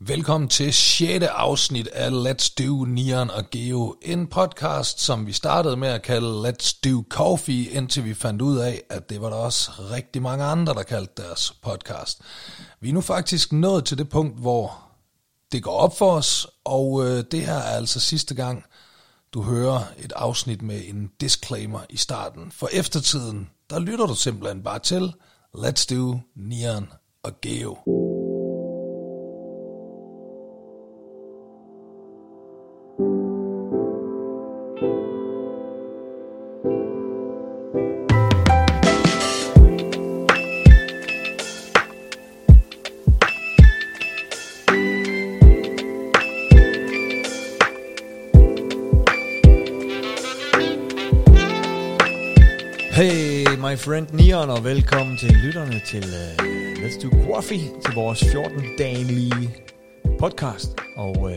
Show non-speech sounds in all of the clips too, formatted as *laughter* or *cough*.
Velkommen til 6. afsnit af Let's Do Neon og Geo, en podcast, som vi startede med at kalde Let's Do Coffee, indtil vi fandt ud af, at det var der også rigtig mange andre, der kaldte deres podcast. Vi er nu faktisk nået til det punkt, hvor det går op for os, og øh, det her er altså sidste gang, du hører et afsnit med en disclaimer i starten. For eftertiden, der lytter du simpelthen bare til Let's Do Neon og Geo. Friend Neon, og velkommen til lytterne til uh, Let's Do Coffee, til vores 14-dagelige podcast. Og uh,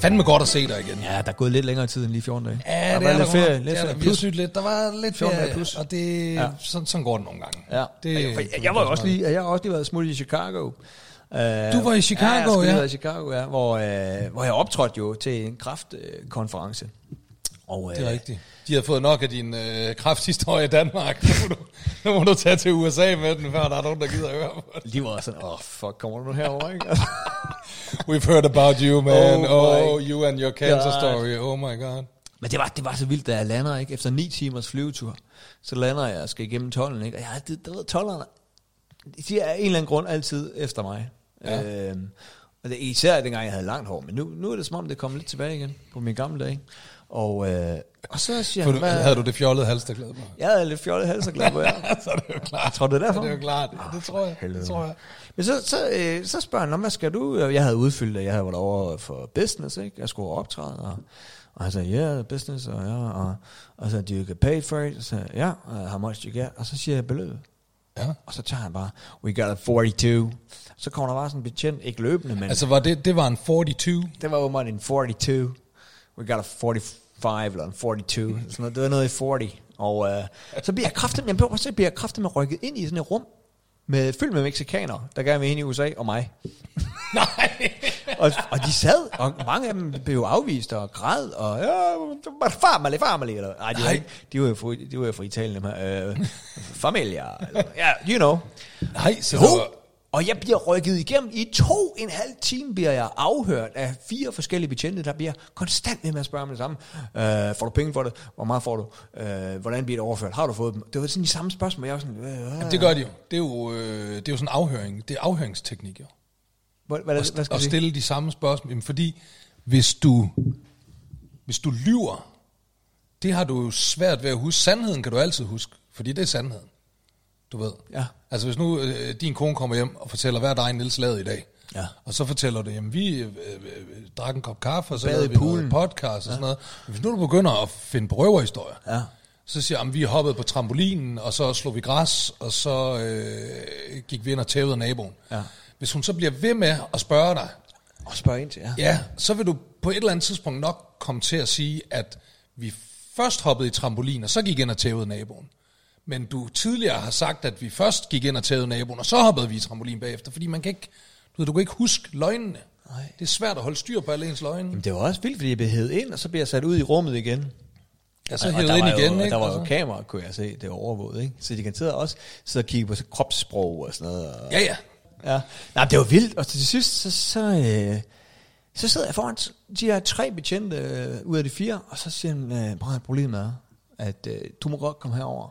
Fandme godt at se dig igen. ja, der er gået lidt længere tid end lige 14 dage. Ja, der det var er lidt ferie, lidt Det er der. ferie. Sygt lidt. Der var lidt 14 ferie, dage plus. og det, Ja. sådan, sådan går det nogle gange. Ja, Det, jeg, jeg, jeg, var også lige, jeg har også lige været smut i Chicago. Uh, Du var i Chicago, ja. Jeg ja. i Chicago, ja, hvor, uh, hvor jeg optrådte jo til en kraftkonference. Og, uh, det er rigtigt. De har fået nok af din øh, krafthistorie i Danmark. Nu må, du, nu må du tage til USA med den, før der er nogen, der gider at høre på det. De var sådan, åh, oh, fuck, kommer du nu herover, ikke? *laughs* We've heard about you, man. Oh Oh, you and your cancer God. story. Oh my god. Men det var, det var så vildt, da jeg lander, ikke? Efter ni timers flyvetur, så lander jeg og skal igennem tollen, ikke? Og jeg, det, der ved, tollerne, de er af en eller anden grund altid efter mig. Ja. Øhm, og det, især dengang jeg havde langt hår, men nu, nu er det som om, det er kommet lidt tilbage igen på min gamle dag. Og, øh, og så siger For han, du, havde du det fjollede halsterklæde på? jeg havde lidt fjollet hals og glad på jer. *laughs* så er det jo klart. Tror du det er derfor? Ja, det er jo klart. Det tror jeg. helvede. Det tror jeg. Men så, så, øh, så spørger han, "Nå, hvad skal du? Jeg havde udfyldt det, jeg havde været over for business, ikke? Jeg skulle optræde, og, og han sagde, yeah, business, og ja, og, og så, do you get paid for it? Og så ja, uh, how much do you get? Og så siger jeg beløbet. Ja. Og så tager han bare, we got a 42. Så kommer der bare sådan en betjent, ikke løbende, men altså, Altså, var det, det var en 42. det var åbenbart en 42. We got a 45 eller en 42. Sådan noget. Det var noget i 40. Og øh, så bliver jeg kraftigt, jeg prøver, så bliver jeg kraftigt med rykket ind i sådan et rum, med, fyldt med mexikanere, der gerne vil ind i USA, og mig. *laughs* Nej. og, og de sad, og mange af dem blev afvist og græd, og ja, farmali, farmali, eller, nej, de var, ikke, de var jo fra, de var jo fra Italien, dem her, øh, familia, eller, ja, you know. Nej, så var, og jeg bliver rykket igennem. I to og en halv time bliver jeg afhørt af fire forskellige betjente, der bliver konstant ved med at spørge mig det samme. Øh, får du penge for det? Hvor meget får du? Øh, hvordan bliver det overført? Har du fået dem? Det var sådan de samme spørgsmål. Jeg var sådan, øh, øh. det gør de jo. Det er jo, øh, det er jo sådan en afhøring. Det er afhøringsteknik, jo. Hvad, hvad, hvad skal sige? stille de samme spørgsmål. Jamen, fordi hvis du, hvis du lyver, det har du jo svært ved at huske. Sandheden kan du altid huske, fordi det er sandheden. Du ved. Ja. Altså hvis nu øh, din kone kommer hjem og fortæller, hvad er dig Niels lavet i dag? Ja. Og så fortæller du, jamen vi øh, øh, drak en kop kaffe, og så lavede vi noget poolen. podcast og sådan noget. Men hvis nu du begynder at finde på røverhistorier, Ja. så siger jeg, vi hoppede på trampolinen, og så slog vi græs, og så øh, gik vi ind og tævede naboen. Ja. Hvis hun så bliver ved med at spørge dig, Og spørg ind til, ja. ja, så vil du på et eller andet tidspunkt nok komme til at sige, at vi først hoppede i trampolin, og så gik ind og tævede naboen. Men du tidligere har sagt, at vi først gik ind og tævede naboen, og så hoppede vi i trampolin bagefter, fordi man kan ikke, du, ved, du kan ikke huske løgnene. Nej. Det er svært at holde styr på alle ens løgne. Jamen, det var også vildt, fordi jeg blev hævet ind, og så blev jeg sat ud i rummet igen. Ja, så hævet ind igen, jo, ikke? Der var jo så- kamera, kunne jeg se, det var overvåget, ikke? Så de kan sidde også sidde og kigge på kropssprog og sådan noget. Og, Ja, ja. ja. Nej, det var vildt, og til sidst, så, så, øh, så sidder jeg foran de her tre betjente øh, ud af de fire, og så siger han, øh, problemet er, at øh, du må godt komme herover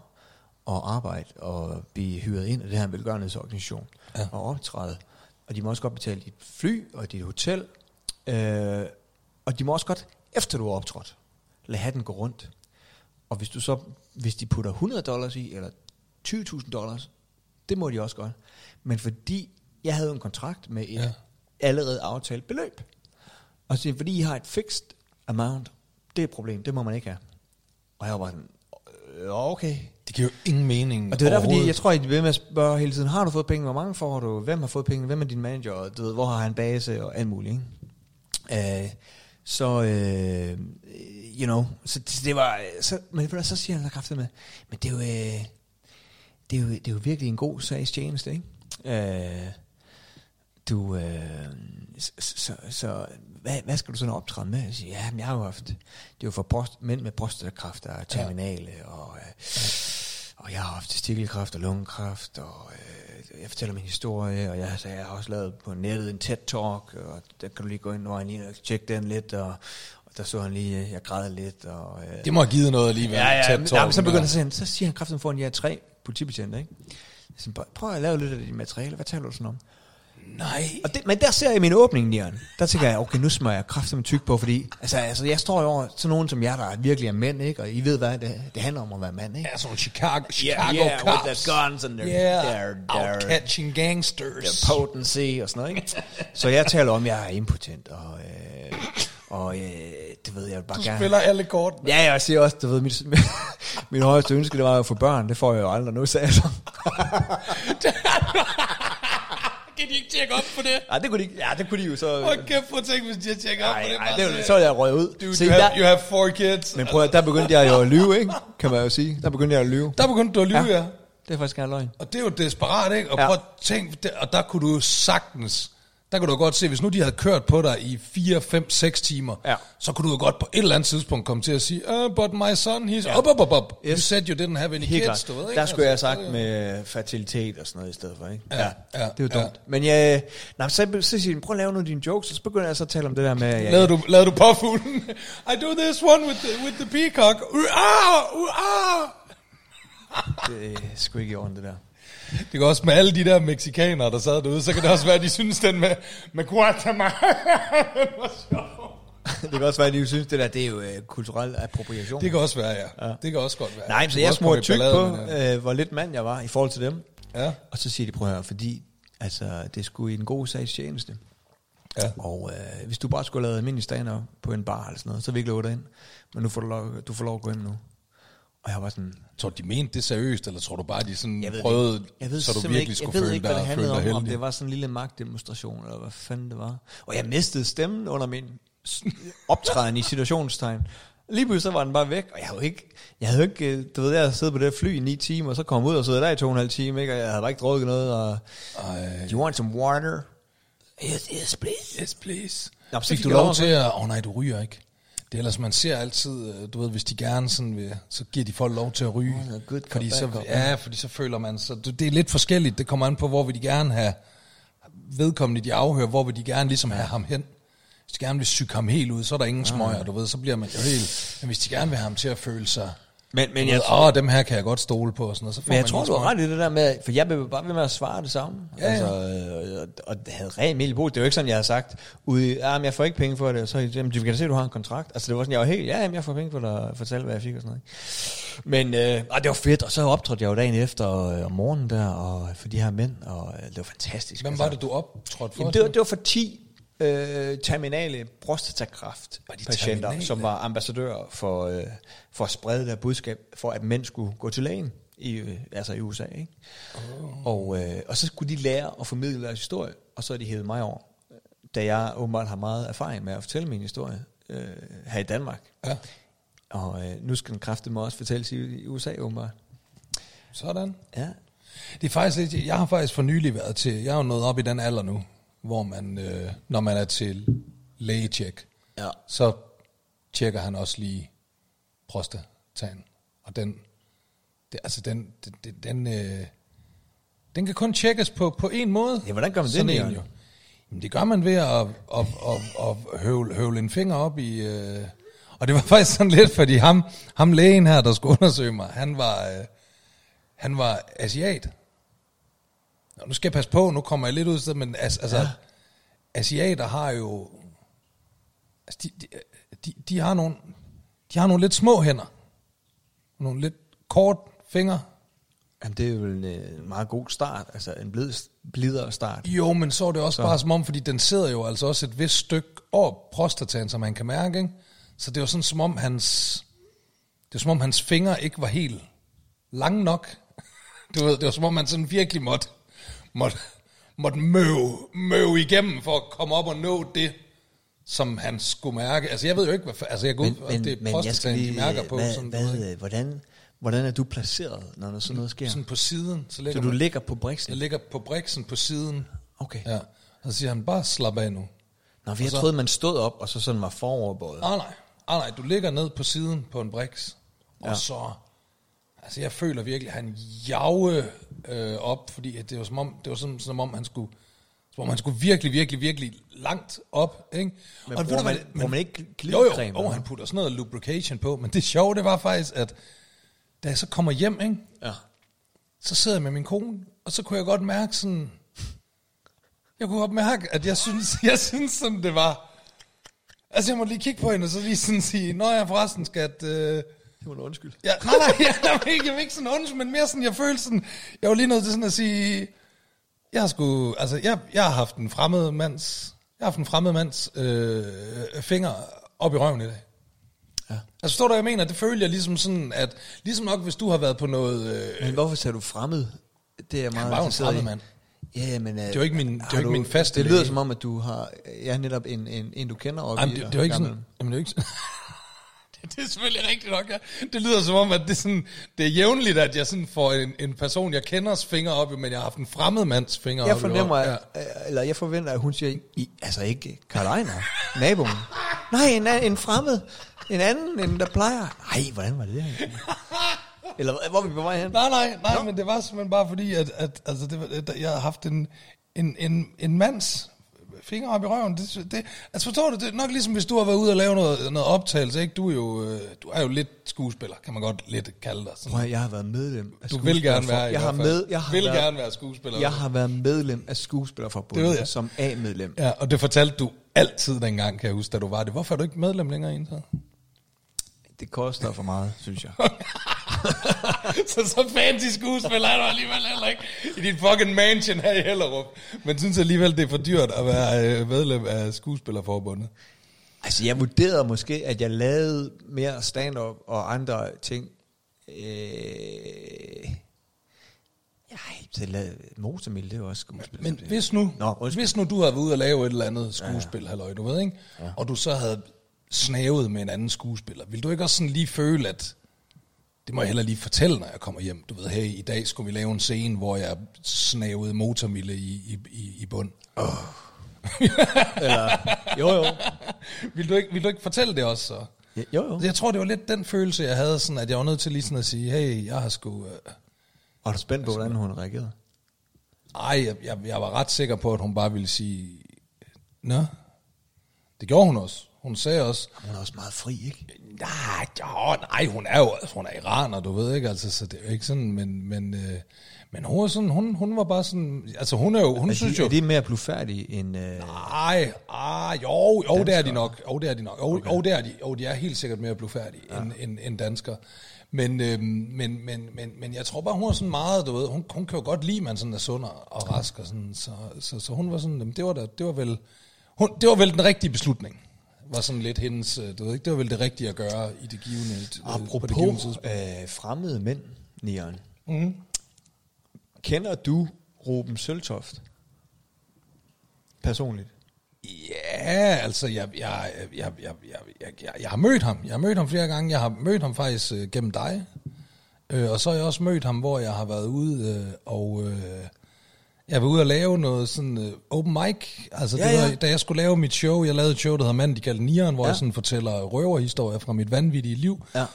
og arbejde og blive hyret ind af det her velgørenhedsorganisation ja. og optræde. Og de må også godt betale dit fly og dit hotel. Øh, og de må også godt, efter du er optrådt, lade hatten gå rundt. Og hvis du så, hvis de putter 100 dollars i, eller 20.000 dollars, det må de også godt. Men fordi jeg havde en kontrakt med et Ja. allerede aftalt beløb, og så fordi I har et fixed amount, det er et problem, det må man ikke have. Og jeg var sådan, okay. Det giver jo ingen mening Og det er derfor, fordi jeg tror, at de bliver ved med at spørge hele tiden, har du fået penge, hvor mange får du, hvem har fået penge, hvem er din manager, og du ved, hvor har han base, og alt muligt. Ikke? Øh, så, øh, you know, så det, var, så, men så siger han kraftigt med, men det er jo, øh, det er jo, det er jo virkelig en god sags tjeneste, ikke? Øh, du, øh, så, så, så hvad, hvad skal du sådan optræde med? Jeg siger, ja, men jeg har jo haft, det er jo for bryst, mænd med prostatakræft, der er terminale, og, øh, og jeg har haft testikelkræft og lungekræft, og øh, jeg fortæller min historie, og jeg, så jeg har også lavet på nettet en TED-talk, og der kan du lige gå ind og lige tjekke den lidt, og, der så han lige, øh, jeg græd lidt, og... Øh, Det må have givet noget alligevel. Ja, ja, men, ja, men så begynder der. han, så, siger han- så siger han kraften foran de her tre politibetjente, ikke? Jeg "Prøv- prøv at lave lidt af dit materiale, hvad taler du sådan om? Nej. Og det, men der ser jeg min åbning, Nian. Der tænker jeg, okay, nu smører jeg kraftigt med tyk på, fordi altså, altså, jeg står jo over til nogen som jer, der virkelig er mænd, ikke? Og I ved, hvad det, det handler om at være mand, ikke? Ja, sådan Chicago, Chicago yeah, with cops. their guns and their- yeah, their- their- catching gangsters. Der potency og sådan noget, ikke? Så jeg taler om, at jeg er impotent, og, øh, og øh, det ved jeg vil bare Du gerne... spiller alle kortene. Ja, jeg siger også, du ved, mit, *laughs* min højeste ønske, det var at få børn. Det får jeg jo aldrig nu, sagde jeg så. Kan de ikke tjekke op på det? Nej, det kunne de, ikke- ja, det kunne de jo så... Hold kæft, prøv at tænke, hvis de har tjekket op på det. nej, det, så- var- så er jeg røget ud. Dude, Se, you, have, der, you have four kids. men prøv at, der begyndte jeg jo at lyve, ikke? Kan man jo sige. Der begyndte jeg at lyve. Der begyndte du at lyve, ja. Ja. Det er faktisk gerne løgn. Og det er jo desperat, ikke? Og Ja. prøv at tænke, det- og der kunne du jo sagtens, der kunne du godt se, hvis nu de havde kørt på dig i 4, 5, 6 timer, Ja. så kunne du jo godt på et eller andet tidspunkt komme til at sige, uh, but my son, he's ja. up, up, up, up. You Yes. said you didn't have any Helt kids, du ved, ikke? Der skulle jeg have Altså, sagt med fertilitet og sådan noget i stedet for, ikke? Ja, ja, det er jo ja. dumt. Men jeg, nej, så, så siger de, prøv at lave nogle af dine jokes, og så begynder jeg så at tale om det der med, jeg, Lavede du, lavede du påfuglen? *laughs* I do this one with the, with the peacock. Uh, ah, uh, ah. det er sgu ikke i orden, det der. Det kan også med alle de der mexikanere, der sad derude, så kan det også være, at de synes, den med, med Guatemala den *laughs* var sjov. *laughs* det kan også være, at de synes, det der, det er jo øh, kulturel appropriation. Det kan også være, ja. ja. Det kan også godt være. Nej, så jeg smurte tyk på, med det. øh, hvor lidt mand jeg var i forhold til dem. Ja. Og så siger de, prøv at høre, fordi altså, det skulle i en god sags tjeneste. Ja. Og øh, hvis du bare skulle lavet almindelig stand på en bar eller sådan noget, så vi ikke love dig ind. Men nu får du lov, du får lov at gå ind nu. Og jeg var sådan, Tror du, de mente det seriøst, eller tror du bare, de sådan jeg ved prøvede, ikke. jeg ved så du virkelig ikke, skulle jeg ved føle ikke, hvad det dig, føle handlede dig om, om det var sådan en lille magtdemonstration, eller hvad fanden det var. Og jeg mistede stemmen under min *laughs* optræden i situationstegn. Lige pludselig så var den bare væk, og jeg havde jo ikke, jeg havde jo ikke, øh, du ved, jeg havde siddet på det fly i ni timer, og så kom ud og sidde der i to og en halv time, ikke? og jeg havde bare ikke drukket noget, og, Ej. do you want some water? Yes, yes, please. Yes, please. Nå, så Fik fik du lov til at... Åh oh, nej, du ryger ikke. Det er ellers, man ser altid, øh, du ved, hvis de gerne sådan vil, så giver de folk lov til at ryge. Oh, good fordi så, ja, fordi så føler man, så det det er lidt forskelligt. Det kommer an på, hvor vil de gerne have vedkommende, de afhører, hvor vil de gerne ligesom have ham hen. Hvis de gerne vil syge ham helt ud, så er der ingen smøger, du ved, så bliver man jo helt... Men hvis de gerne vil have ham til at føle sig... Men, men jeg, åh, dem her kan jeg godt stole på, og sådan noget, så får men jeg tror, du har ret i det der med, for jeg blev bare ved med at svare det samme. Ja, ja. altså, øh, og det havde rent brug. Det er jo ikke sådan, jeg har sagt, ude, ah, men jeg får ikke penge for det, og så jamen, du kan se, at du har en kontrakt. Altså det var sådan, jeg var helt, ja, jamen, jeg får penge for at fortælle, hvad jeg fik og sådan noget. Men øh, og det var fedt, og så optrådte jeg jo dagen efter, øh, om morgenen der, og for de her mænd, og øh, det var fantastisk. Hvem altså. var det, du optrådte for? Jamen, det, var, det var for 10 øh, terminale prostatakræft patienter, terminale? som var ambassadører for, øh, for at sprede det her budskab, for at mænd skulle gå til lægen. i, øh, altså i USA. Ikke? Oh. Og, øh, og så skulle de lære at formidle deres historie, og så er de hævet mig over. Da jeg åbenbart har meget erfaring med at fortælle min historie øh, her i Danmark. Ja. Og øh, nu skal den kræfte mig også fortælles i, i USA åbenbart. Sådan. Ja. Det er faktisk lidt, jeg har faktisk for nylig været til, jeg er jo nået op i den alder nu, hvor man, øh, når man er til lægetjek, Ja. så tjekker han også lige prostataen. Og den, det, altså den, den, den, den, øh, den kan kun tjekkes på, på en måde. Ja, hvordan gør man det, Sådan en jo. Jamen, det gør man ved at, at, at, at, at høvle, høvle en finger op i... Øh, og det var *laughs* faktisk sådan lidt, fordi ham, ham lægen her, der skulle *laughs* undersøge mig, han var, øh, han var asiat. Nå, nu skal jeg passe på, nu kommer jeg lidt ud af men as, altså, ja. asiater har jo... Altså, de, de, de, de, har nogle, de har nogle lidt små hænder. Nogle lidt kort fingre. Jamen, det er jo en øh, meget god start, altså en blid, blidere start. Jo, men så er det også Så. bare som om, fordi den sidder jo altså også et vist stykke over prostataen, som man kan mærke, ikke? Så det var sådan som om hans, det var som om hans fingre ikke var helt lange nok. *laughs* Du ved, det var som om man sådan virkelig måtte, måtte, måtte møve, møve igennem for at komme op og nå det, som han skulle mærke. Altså jeg ved jo ikke, hvad, altså jeg går ud, men, det er prostataen, de mærker på. hvad, sådan, hvad, ved, hvordan, hvordan er du placeret, når der sådan noget sker? sådan på siden. Så, Så ligger du man, ligger på jeg briksen? ligger på briksen på siden. Okay. Ja. Og så siger han, bare slap af nu. Nå, vi Og så- troet, man stod op, og så sådan var foroverbøjet. Nej, nej. Ah, nej, du ligger ned på siden på en briks, og Ja. så... Altså, jeg føler virkelig, at han jage øh, op, fordi at det var som om, det var som, som om han skulle, som om han skulle virkelig, virkelig, virkelig langt op, ikke? Men ved bruger hvad, man- bruger man ikke Jo, glidecreme, jo, eller og han putter sådan noget lubrication på, men det sjove, det var faktisk, at da jeg så kommer hjem, ikke? Ja. så sidder jeg med min kone, og så kunne jeg godt mærke sådan, jeg kunne godt mærke, at jeg synes, *laughs* jeg synes sådan, det var, altså jeg må lige kigge på hende, og så lige sådan sige, når jeg forresten skal, at, øh, Det var en undskyld. ja, nej, nej, *laughs* jeg, jeg, ikke, jeg vil ikke sådan undskyld, men mere sådan, jeg følte sådan, jeg var lige nødt til sådan at sige, jeg har sgu, altså jeg, jeg har haft en fremmed mands, jeg har haft en fremmed mands øh, finger op i røven i dag. Ja. Altså forstår du, hvad jeg mener? Det føler jeg ligesom sådan, at ligesom nok, hvis du har været på noget... Øh, Men hvorfor sagde du fremmed? Det er jeg meget var jo en mand. Ja, men... Det var ikke min- det har ikke du- min faste Det lyder læge. som om, at du har... Ja, netop en, en, en du kender op Jamen, i. det, det var ikke gammel. sådan... Jamen, det er ikke sådan... *laughs* det, er selvfølgelig rigtigt nok, ja. Det lyder som om, at det er, sådan, det er jævnligt, at jeg sådan får en, en person, jeg kenders finger op, i, men jeg har haft en fremmed mands finger Jeg op i fornemmer, røven. at, eller jeg forventer, at hun siger, I, altså ikke Ejner, naboen. Nej, en, en fremmed. En anden, en der plejer. Ej, hvordan var det her? *laughs* Eller hvor er vi på vej hen? Nej, nej, nej, men det var simpelthen bare fordi, at, at altså, det, var- at jeg har haft en, en, en, en mands finger op i røven. Det, det, altså forstår du, det er nok ligesom hvis du har været ude og lave noget, noget optagelse, ikke? Du er, jo, øh, du er jo lidt skuespiller, kan man godt lidt kalde dig. Sådan. Prøv, jeg har været medlem af Du vil gerne være jeg har med, jeg har vil været, gerne være skuespiller. Jeg har været medlem af Skuespillerforbundet som A-medlem. Ja, og det fortalte du altid dengang, kan jeg huske, da du var det. Hvorfor er du ikke medlem længere i? Det koster for meget, synes jeg. *laughs* *laughs* så så fancy skuespiller er du alligevel heller ikke i dit fucking mansion her i Hellerup. Men synes alligevel, det er for dyrt at være øh, medlem af skuespillerforbundet. Altså, jeg vurderede måske, at jeg lavede mere stand-up og andre ting. Øh... Ja, så lavede Motormil, det er jo også skuespil. Men hvis nu, Nå, undskyld. hvis nu du havde været ude og lave et eller andet skuespil, ja. halløj, du ved, ikke? Ja. og du så havde snavet med en anden skuespiller, vil du ikke også sådan lige føle, at det må jeg heller lige fortælle, når jeg kommer hjem. Du ved, hey, i dag skulle vi lave en scene, hvor jeg snavede motormille i, i, i, i bund. Eller, jo, jo. *laughs* Vil du, ikke, vil du ikke fortælle det også så? Ja, jo, jo. Jeg tror, det var lidt den følelse, jeg havde, sådan, at jeg var nødt til lige sådan at sige, hey, jeg har sgu... Øh, Var du spændt på, hvordan hun reagerede? ej, jeg, jeg, jeg var ret sikker på, at hun bare ville sige, nå, det gjorde hun også. Hun sagde også, Hun er også meget fri, ikke? Nej, jo, nej, hun er jo altså, hun er iraner, du ved ikke, altså, så det er jo ikke sådan, men, men, øh, men hun, var sådan, hun, hun var bare sådan, altså hun er jo, hun Er synes de, jo, er de mere blufærdige end... Øh, Ej, ej, jo, jo, det er de nok. Jo, det er de nok. Jo, okay. jo, det er de. Jo, de er helt sikkert mere blufærdige ja. end, end, end danskere. Men, øhm, men, men, men, men jeg tror bare, hun er sådan meget, du ved, hun, hun kan jo godt lide, at man sådan er sund og rask, og sådan, så, så, så hun var sådan, det var, da, det var vel, hun, det var vel den rigtige beslutning. Var sådan lidt hendes, øh, du ved ikke, det var vel det rigtige at gøre i det givende, øh, på det givende apropos tidspunkt. øh, fremmede mænd, Nieren. Mm. Kender du Ruben Søltoft? Personligt? Ja, altså, jeg, jeg, jeg, jeg, jeg, jeg, jeg, jeg har mødt ham. Jeg har mødt ham flere gange. Jeg har mødt ham faktisk øh, gennem dig. Øh, og så har jeg også mødt ham, hvor jeg har været ude øh, og... Øh, jeg var ude og lave noget sådan uh, open mic. Altså, Ja, det var, ja. da jeg skulle lave mit show, jeg lavede et show, der hedder Manden, de kaldte Nieren, hvor Ja. jeg sådan fortæller røverhistorier fra mit vanvittige liv, Ja.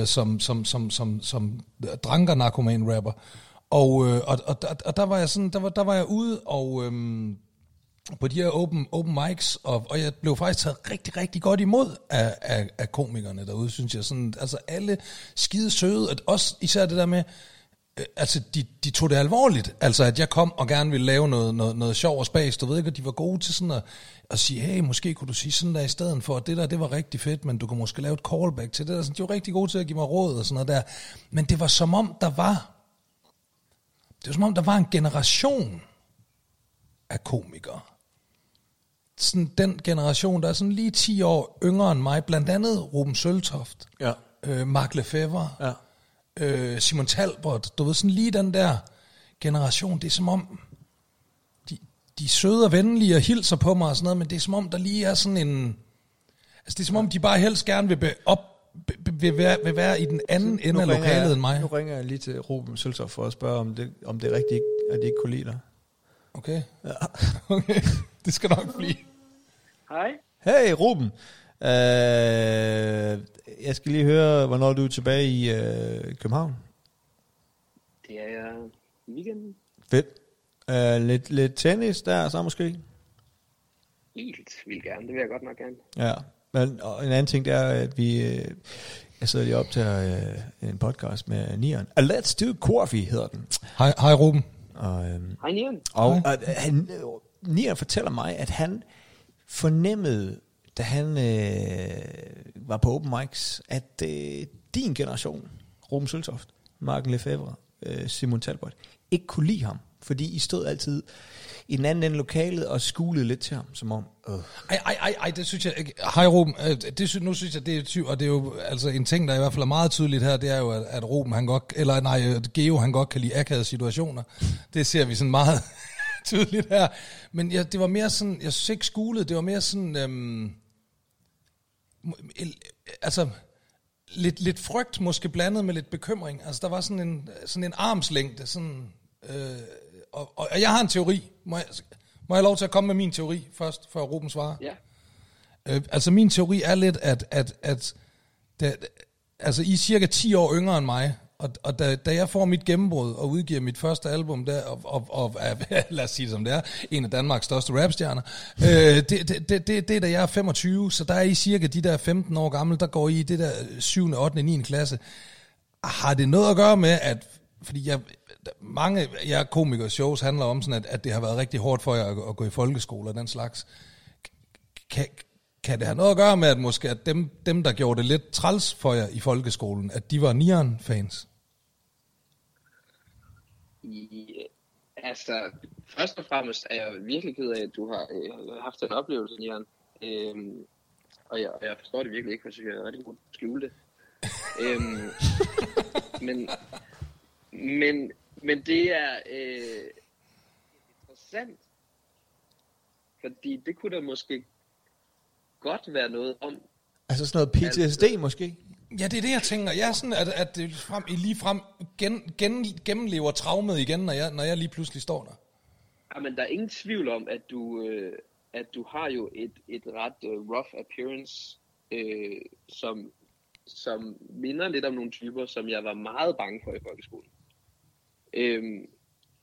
øh, som, som, som, som, som dranker narkoman rapper. Og, øh, og, og, og, og, der var jeg sådan, der var, der var jeg ude og øhm, på de her open, open mics, og, og jeg blev faktisk taget rigtig, rigtig godt imod af, af, af komikerne derude, synes jeg. Sådan, altså alle skide søde, at også især det der med, altså de, de tog det alvorligt, altså at jeg kom og gerne ville lave noget, noget, noget sjov og spas, du ved ikke, at de var gode til sådan at, at sige, hey, måske kunne du sige sådan der i stedet for, at det der, det var rigtig fedt, men du kunne måske lave et callback til det. Der, sådan, de var rigtig gode til at give mig råd og sådan noget der, men det var som om, der var, det var som om, der var en generation af komikere, sådan den generation, der er sådan lige 10 år yngre end mig, blandt andet Ruben Søltoft, Ja. øh, Mark Lefebvre, Ja. Øh, Simon Talbot, du ved, sådan lige den der generation, det er som om, de, de er søde og venlige og hilser på mig og sådan noget, men det er som om, der lige er sådan en, altså det er som om, de bare helst gerne vil, be, op, be, be, vil, være, vil være i den anden ende af lokalet jeg, end mig. Nu ringer jeg lige til Ruben Søltoft for at spørge, om det, om det er rigtigt, at de ikke kunne lide dig. Okay? Ja. *laughs* okay, det skal nok blive. Hej. Hey Ruben, øh, jeg skal lige høre, hvornår du er tilbage i øh, København. Det er jeg i weekenden. Fedt. Øh, lidt, lidt tennis der så måske? Helt vildt gerne. Det vil jeg godt nok gerne. Ja. Men og en anden ting, det er, at vi... Øh, jeg sidder lige op til øh, en podcast med Nian. A Let's Do Coffee hedder den. Hej, hej Ruben. Og, øh, Hej Nian. Og at han, Nian fortæller mig, at han fornemmede, da han øh, var på open mics, at øh, din generation, Ruben Søltoft, Marken Lefebvre, øh, Simon Talbot, ikke kunne lide ham. Fordi I stod altid i den anden ende lokalet og skulede lidt til ham, som om... Øh. Ej, ej, ej, ej, det synes jeg ikke. Hej Ruben, øh, det, synes, nu synes jeg, det er tyv, og det er jo altså en ting, der i hvert fald er meget tydeligt her, det er jo, at, at Ruben, han godt, eller nej, Geo, han godt kan lide akavede situationer. Det ser vi sådan meget *laughs* tydeligt her. Men ja, det var mere sådan, jeg synes ikke skulet, det var mere sådan, øhm, altså, lidt, lidt frygt måske blandet med lidt bekymring. Altså, der var sådan en, sådan en armslængde, sådan, øh, og, og jeg har en teori. Må jeg, må jeg lov til at komme med min teori først, før Ruben svarer? Ja. Øh, altså min teori er lidt, at, at, at da, altså I er cirka 10 år yngre end mig, og, og da, da jeg får mit gennembrud og udgiver mit første album der, og, og, og *laughs* lad os sige det som det er, en af Danmarks største rapstjerner, øh, det, det, det, det, det er da jeg er 25, så der er I cirka de der 15 år gamle, der går I det der 7., 8., 9. klasse. Har det noget at gøre med, at fordi jeg, mange jeg komikere shows handler om sådan, at, at det har været rigtig hårdt for jer at, at gå i folkeskole og den slags. Kan, kan det have noget at gøre med, at måske at dem, dem, der gjorde det lidt træls for jer i folkeskolen, at de var Nieren-fans? I, altså, først og fremmest er jeg virkelig ked af, at du har øh, haft en oplevelse, Nian. Øhm, og, jeg, jeg forstår det virkelig ikke, for jeg er rigtig god skjule det. øhm, *laughs* men, men, men det er øh, interessant, fordi det kunne da måske godt være noget om, Altså sådan noget PTSD måske? Ja, det er det, jeg tænker. Jeg er sådan, at, at det frem, I lige frem gen, gen, gennemlever traumet igen, når jeg, når jeg lige pludselig står der. Ja, men der er ingen tvivl om, at du, øh, at du har jo et, et ret øh, rough appearance, øh, som, som minder lidt om nogle typer, som jeg var meget bange for i folkeskolen. Øhm,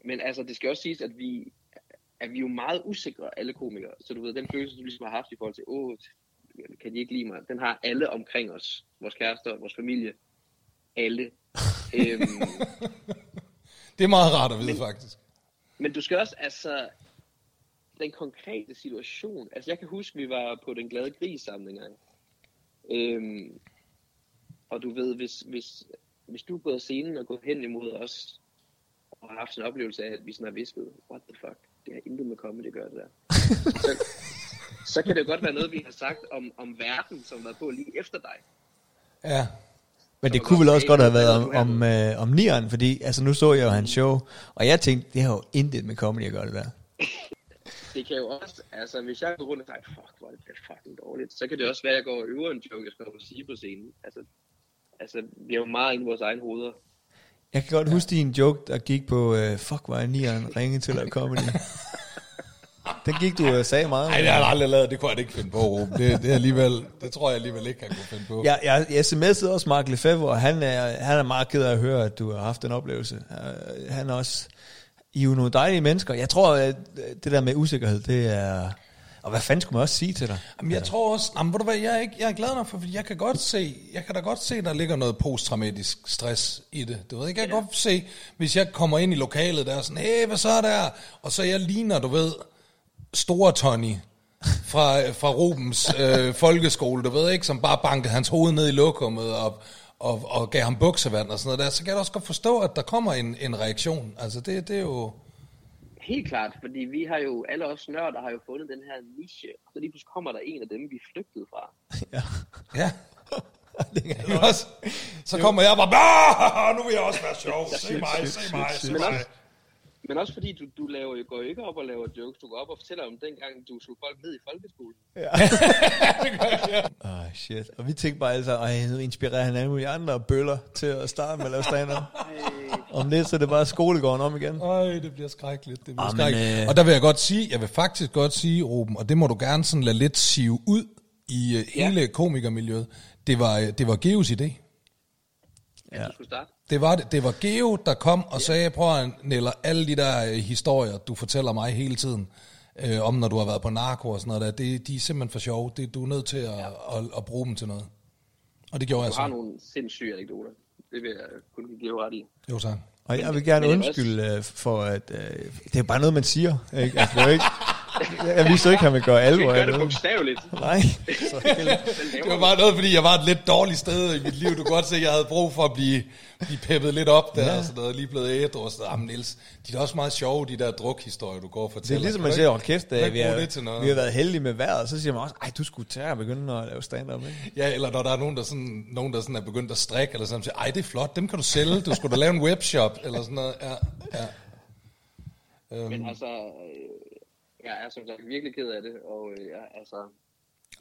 men altså, det skal også siges, at vi, at vi er jo meget usikre, alle komikere. Så du ved, den følelse, du ligesom har haft i forhold til, åh, kan de ikke lide mig? Den har alle omkring os. Vores kærester, vores familie. Alle. øhm, *laughs* Det er meget rart at vide, faktisk. Men du skal også, altså, den konkrete situation, altså jeg kan huske, vi var på den glade gris sammen engang. Øhm, og du ved, hvis, hvis, hvis du er gået scenen og gået hen imod os, og har haft en oplevelse af, at vi sådan har visket, what the fuck, det har intet med comedy at gøre det der. *laughs* så, så kan det godt være noget, vi har sagt om, om verden, som var på lige efter dig. Ja. Men det var kunne vel også godt have været om, om, øh, om nieren, fordi altså nu så jeg jo hans show, og jeg tænkte, det har jo intet med comedy at gøre det der. *laughs* Det kan jo også, altså hvis jeg går rundt og tænker, fuck, hvor er det fucking dårligt, så kan det også være, at jeg går og øver en joke, jeg skal sige på scenen. Altså, altså vi er jo meget inde i vores egne hoveder. Jeg kan godt ja. huske din joke, der gik på, øh, fuck, hvor er nieren ringe til at comedy. *laughs* Den gik du og sagde meget. Nej, det har jeg aldrig lavet. Det kunne jeg ikke finde på, Ruben. Det, det, er alligevel, det tror jeg alligevel ikke, jeg kunne finde på. Jeg, jeg, jeg sms'ede også Mark Lefebvre, og han er, han er meget ked af at høre, at du har haft den oplevelse. Uh, han er også... I er jo nogle dejlige mennesker. Jeg tror, at det der med usikkerhed, det er... Og hvad fanden skulle man også sige til dig? Jamen, jeg tror også, jamen, ved du hvad, jeg er, ikke, jeg er glad nok for, fordi jeg kan godt se, jeg kan da godt se, der ligger noget posttraumatisk stress i det. Du ved ikke, jeg kan godt se, hvis jeg kommer ind i lokalet der, er sådan, hey, hvad så er der? Og så jeg ligner, du ved, store Tony fra, fra Rubens øh, folkeskole, du ved ikke, som bare bankede hans hoved ned i lokummet og, og, og gav ham buksevand og sådan noget der, så kan jeg også godt forstå, at der kommer en, en reaktion. Altså det, det er jo... Helt klart, fordi vi har jo, alle os nørder har jo fundet den her niche, og så lige pludselig kommer der en af dem, vi flygtede fra. *laughs* Ja. Ja, *laughs* det kan også, så kommer jeg bare, "Bah, nu vil jeg også være sjov, se mig, se mig, se Men mig. også, men også fordi du, du laver, jo- går ikke op og laver jokes, du går op og fortæller om dengang, du slog folk ned i folkeskolen. Ah, *laughs* shit. Og vi tænkte bare altså, ej, nu inspirerer han alle mulige andre bøller til at starte med at lave stand *laughs* Om lidt, så er det bare skolegården om igen. Øj, det bliver skrækkeligt. Det bliver Ah, men, skrækkeligt. øh, Og der vil jeg godt sige, jeg vil faktisk godt sige, Ruben, og det må du gerne sådan lade lidt sive ud i uh, Ja. hele komikermiljøet. Det var, øh, det var Geos idé. Ja. Du skulle starte. Det var, det, det var Geo, der kom og sagde, prøv at Neller, alle de der øh, historier, du fortæller mig hele tiden, øh, om når du har været på narko og sådan noget der, det, de er simpelthen for sjove. Det, du er nødt til at, at, at, bruge dem til noget. Og det gjorde jeg Du har så. nogle sindssyge anekdoter. Det vil jeg kun give ret i. Jo, tak. Og jeg vil gerne er undskylde øh, for, at øh, det er bare noget, man siger. Ikke? Altså, det er ikke, *laughs* jeg vidste ikke, at han vil gøre alvor kan af det noget. bogstaveligt. Nej. *laughs* Det var bare noget, fordi jeg var et lidt dårligt sted i mit liv. Du kan godt se, at jeg havde brug for at blive, blive peppet lidt op der, ja. og sådan noget. Lige blevet ædru og sådan noget. Niels, de er også meget sjove, de der drukhistorier, du går og Det er fortæller. ligesom, man siger, kæft, vi bruge har, det vi har været heldige med vejret, så siger man også, ej, du skulle tage og begynde at lave stand-up, ikke? Ja, eller når der er nogen, der, sådan, nogen, der sådan er begyndt at strikke, eller sådan, siger, ej, det er flot, dem kan du sælge, du skulle da lave en webshop, eller sådan noget. Ja, ja. Men altså, øh, jeg er som sagt virkelig ked af det, og øh, jeg, altså,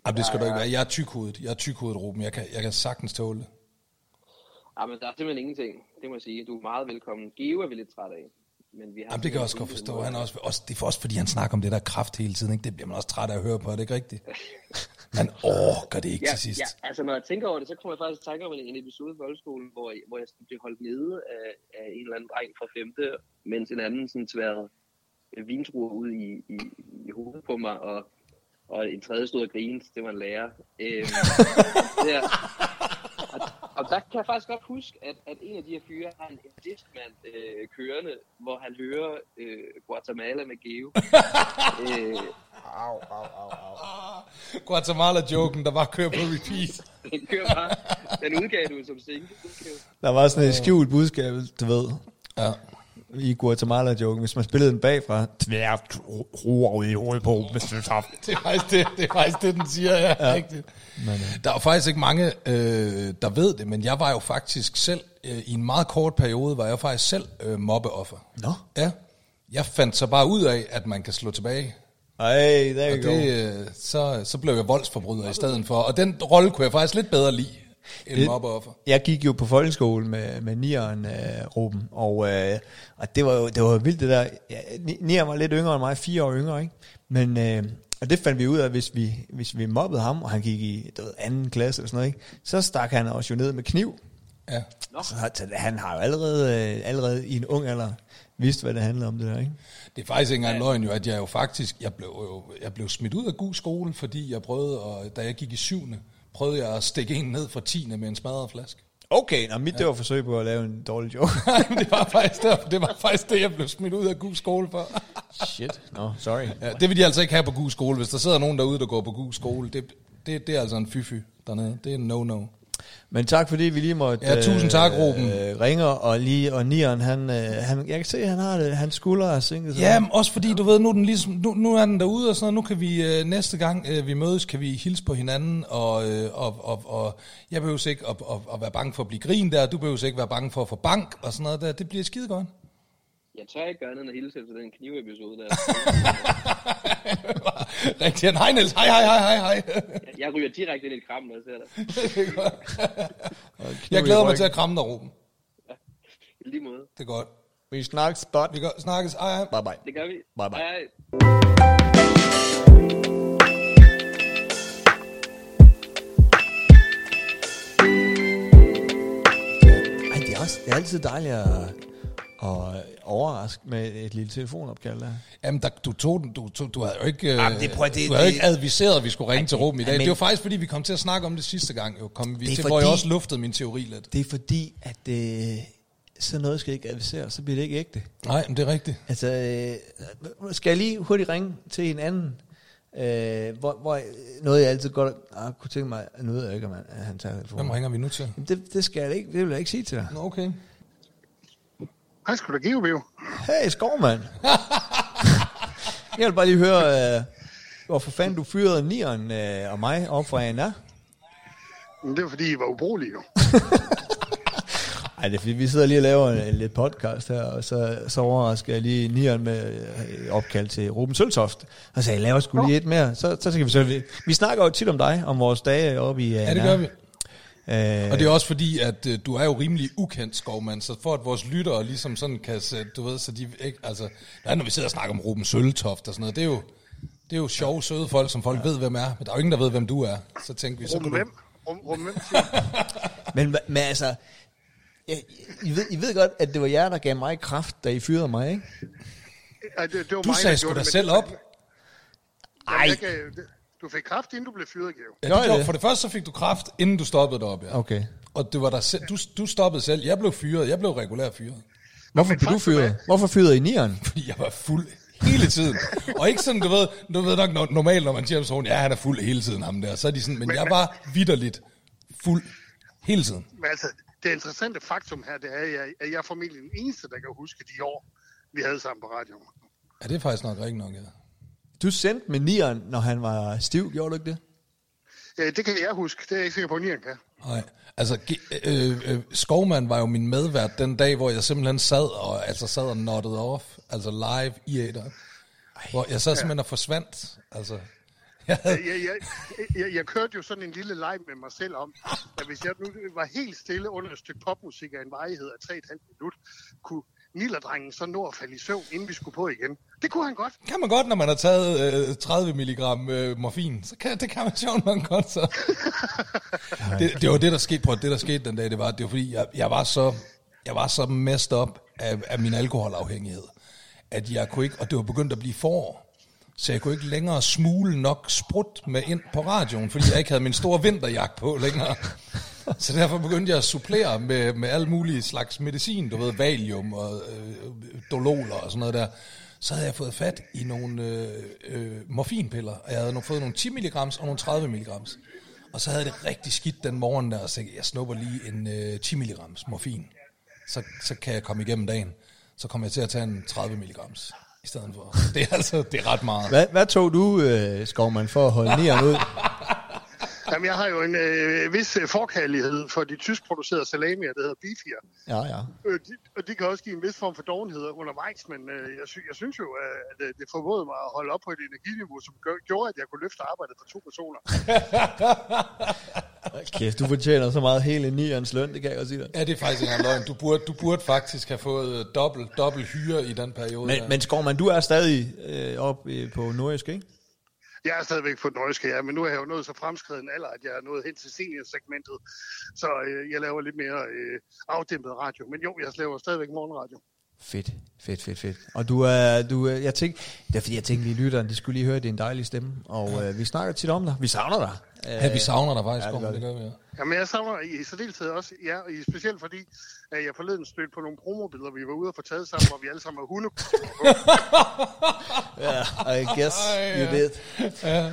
Jamen, det skal du ikke være. Jeg er tykhovedet. Jeg er tykhovedet, Ruben. Jeg kan, jeg kan sagtens tåle det. ja, men der er simpelthen ingenting, det må jeg sige. Du er meget velkommen. Geo er vi lidt træt af. Men vi har Jamen, det kan jeg også godt forstå. Han er også, også, det er for også, fordi han snakker om det der kraft hele tiden. Ikke? Det bliver man også træt af at høre på, er det ikke rigtigt? *laughs* Man orker det ikke Ja, til sidst. ja, altså når jeg tænker over det, så kommer jeg faktisk i tanke om en, episode i folkeskolen, hvor, jeg- hvor jeg blev holdt nede af, af en eller anden dreng fra femte, mens en anden sådan tværede vintruer ud i, i, i hovedet på mig, og, og en tredje stod og grinede, det var en lærer. Øhm, der, og, og der kan jeg faktisk godt huske, at, at en af de her fyre har en, en Discman øh, kørende, hvor han hører øh, Guatemala med Geo. øh, Guatemala-joken, der bare kører på repeat. *laughs* den kører bare, den udgav du som single. Der var sådan et skjult budskab, du ved, Ja. I Guatemala-joken, hvis man spillede den bagfra. Tvært roer i hovedet på, hvis du tager. *laughs* Det er faktisk det, det, er faktisk det den siger, ja. ja. Rigtigt. Der er faktisk ikke mange, øh, der ved det, men jeg var jo faktisk selv, øh, i en meget kort periode, var jeg faktisk selv øh, mobbeoffer. Nå. Ja. Jeg fandt så bare ud af, at man kan slå tilbage. Ej, der er det, øh, så, så blev jeg voldsforbryder i stedet for. Og den rolle kunne jeg faktisk lidt bedre lide, Det- mobbeoffer. Jeg gik jo på folkeskole med, med nieren, øh, Ruben, og, øh, og det var jo det var jo vildt det der. Ja, Ni- nieren var lidt yngre end mig, fire år yngre, ikke? Men øh, og det fandt vi ud af, hvis vi, hvis vi mobbede ham, og han gik i du ved, anden klasse eller sådan noget, ikke? så stak han os jo ned med kniv. Ja. Så, så han har jo allerede, øh, allerede i en ung alder vidst, hvad det handler om det der, ikke? Det er faktisk ikke engang løgn jo, at jeg jo faktisk, jeg blev, jo, jeg blev smidt ud af god skole, fordi jeg prøvede, og da jeg gik i syvende, prøvede jeg at stikke en ned fra tiende med en smadret flaske. Okay, nå, mit ja. det var forsøg på at lave en dårlig joke. *laughs* Det var faktisk derfor, det var faktisk det, jeg blev smidt ud af god skole for. *laughs* Shit, no, sorry. Ja, det vil de altså ikke have på god skole. Hvis der sidder nogen derude, der går på god skole, det, det, det er altså en fy-fy dernede. Det er en no-no. Men tak fordi vi lige måtte Ja, tusind tak, Ruben. øh, ringer, og lige og Nieren, han, øh, han, jeg kan se, han har det, hans skulder er sænket. sig. Ja, men også fordi, du ved, nu er, den ligesom, nu, nu er den derude og sådan noget. Nu kan vi øh, næste gang, øh, vi mødes, kan vi hilse på hinanden, og, øh, og, og, og jeg behøver ikke at, at, at, være bange for at blive grin der, du behøver ikke være bange for at få bank og sådan noget der. Det bliver skide godt. Jeg tør ikke gøre andet end at hilse efter den knivepisode der. *laughs* Rigtig. Hej Niels, hej, hej, hej, hej, hej. Jeg, jeg ryger direkte ind i et kram, når jeg ser dig. *laughs* Jeg glæder mig til at kramme dig, Ruben. I lige måde. Det er godt. Vi snakkes, bot. Vi går, snakkes. Ej, ej. Bye bye. Det gør vi. Bye bye. Hej. Ej, det er, også, det er altid dejligt at, at overraske med et lille telefonopkald der. Jamen, der, du tog den, du, du, du havde jo ikke, Jamen, øh, det- prøv det- du havde det- ikke adviseret, at vi skulle ringe til Ruben i dag. men- det var faktisk, fordi vi kom til at snakke om det sidste gang, jo, kom vi Det er til, hvor jeg fordi- også luftede min teori lidt. Det er fordi, at øh, sådan noget skal ikke adviseres, så bliver det ikke ægte. Nej, men det er rigtigt. Altså, øh, skal jeg lige hurtigt ringe til en anden, øh, hvor, hvor noget jeg altid godt ah, kunne tænke mig, nu ved jeg ikke, om han, han tager telefonen. Hvem ringer vi nu til? Jamen, Det, det skal jeg ikke, det vil jeg ikke sige til dig. Nå, okay. Hej, skulle da give, Bio? Hey, skovmand. jeg vil bare lige høre, øh, hvorfor fanden du fyrede nieren øh, og mig op fra ANR? Men det var fordi, I var ubrugelige jo. *laughs* Ej, det er fordi, vi sidder lige og laver en, en lidt podcast her, og så, så overrasker jeg lige nieren med øh, opkald til Ruben Søltoft. Og så jeg laver sgu lige et mere. Så, så skal vi så... Vi snakker jo tit om dig, om vores dage oppe i ANR. Ja, det gør vi. Øh, Og det er også fordi, at øh, du er jo rimelig ukendt, skovmand, så for at vores lyttere ligesom sådan kan sætte, du ved, så de ikke, altså, der er, når vi sidder og snakker om Ruben Søltoft og sådan noget, det er jo, det er jo sjove, søde folk, som folk ja. ved, hvem er, men der er jo ingen, der ved, hvem du er. Så tænker vi, så kunne hvem? Rum hvem? *laughs* men, men altså... Jeg, I, ved, I ved godt, at det var jer, der gav mig kraft, da I fyrede mig, ikke? Ej, det, det var Du mig, sagde sgu det, selv op. Jamen, Du fik kraft, inden du blev fyret, Geo. Ja, det gjorde, for det første så fik du kraft, inden du stoppede deroppe, ja. Okay. Og det var der selv, du, du stoppede selv. Jeg blev fyret. Jeg blev regulær fyret. Hvorfor men blev du fyret? Hvorfor fyrede I nieren? *laughs* Fordi jeg var fuld hele tiden. Og ikke sådan, du ved, du ved nok no- normalt, når man siger sådan, ja, han er fuld hele tiden, ham der. Så er de sådan, men jeg var vidderligt fuld hele tiden. Men altså, det interessante faktum her, det er, at jeg, at jeg er formentlig den eneste, der kan huske de år, vi havde sammen på radioen. Ja, det er faktisk nok rigtigt nok, ja. Du sendte med nieren, når han var stiv, gjorde du ikke det? Ja, det kan jeg huske. Det er jeg ikke sikker på, at Nian kan. Nej, altså ge- øh, øh, Skovmand var jo min medvært den dag, hvor jeg simpelthen sad og, altså sad og noddede off, altså live i æder. Hvor jeg sad simpelthen og forsvandt, altså. *laughs* Jeg havde, Jeg, jeg, jeg, jeg kørte jo sådan en lille leg med mig selv om, at hvis jeg nu var helt stille under et stykke popmusik af en varighed af 3,5 minut, kunne Nillerdrengen så nå at falde i søvn, inden vi skulle på igen. Det kunne han godt. kan man godt, når man har taget øh, 30 mg øh, morfin, så kan, det kan man sjovt nok godt, så. *laughs* det, det var det, der skete, på det, der skete den dag, det var, det var fordi, jeg, jeg var så, jeg var så messed op af, af min alkoholafhængighed, at jeg kunne ikke, og det var begyndt at blive forår, så jeg kunne ikke længere smule nok sprut med ind på radioen, fordi jeg ikke havde min store vinterjagt på længere. *laughs* Så derfor begyndte jeg at supplere med, med alle mulige slags medicin, du ved, valium og øh, dololer og sådan noget der. Så havde jeg fået fat i nogle øh, øh, morfinpiller, og jeg havde nu fået nogle 10 mg og nogle 30 mg. Og så havde det rigtig skidt den morgen der, og så jeg, jeg snupper lige en øh, 10 mg morfin. Så, så kan jeg komme igennem dagen. Så kommer jeg til at tage en 30 mg i stedet for. Det er altså, det er ret meget. Hvad, hvad tog du, øh, Skovmand, for at holde nieren ud? *laughs* Jamen, jeg har jo en øh, vis øh, forkærlighed for de tyskproducerede salamier, der hedder Beefier. Ja, ja. Øh, de, og de kan også give en vis form for dovenhed undervejs, men øh, jeg, sy- jeg synes jo, at øh, det formåede mig at holde op på et energiniveau, som gør, gjorde, at jeg kunne løfte arbejdet for to personer. *laughs* Kæft, du fortjener så meget hele nierens løn, det kan jeg godt sige dig. Ja, det er faktisk ikke engang løgn. Du burde, du burde faktisk have fået øh, dobbelt, dobbelt hyre i den periode. Men, der. men Skovmand, du er stadig øh, op øh, på nordjysk, ikke? Jeg er stadigvæk på den norske, ja, men nu er jeg jo nået så fremskreden alder, at jeg er nået hen til seniorsegmentet, så øh, jeg laver lidt mere øh, afdæmpet radio. Men jo, jeg laver stadigvæk morgenradio. Fedt, fedt, fedt, fedt. Og du er, du er, jeg tænkte, det er fordi, jeg tænkte lige, lytteren, de skulle lige høre din dejlige stemme. Og øh, vi snakker tit om dig. Vi savner dig. ja, vi savner dig faktisk, ja, det ja, gør det, det gør vi, ja. Jamen, jeg savner i særdeleshed også, ja, og i- specielt fordi, at jeg forleden stødte på nogle promobilleder, vi var ude og få taget sammen, hvor vi alle sammen var hunde. *laughs* Ja, I guess you did.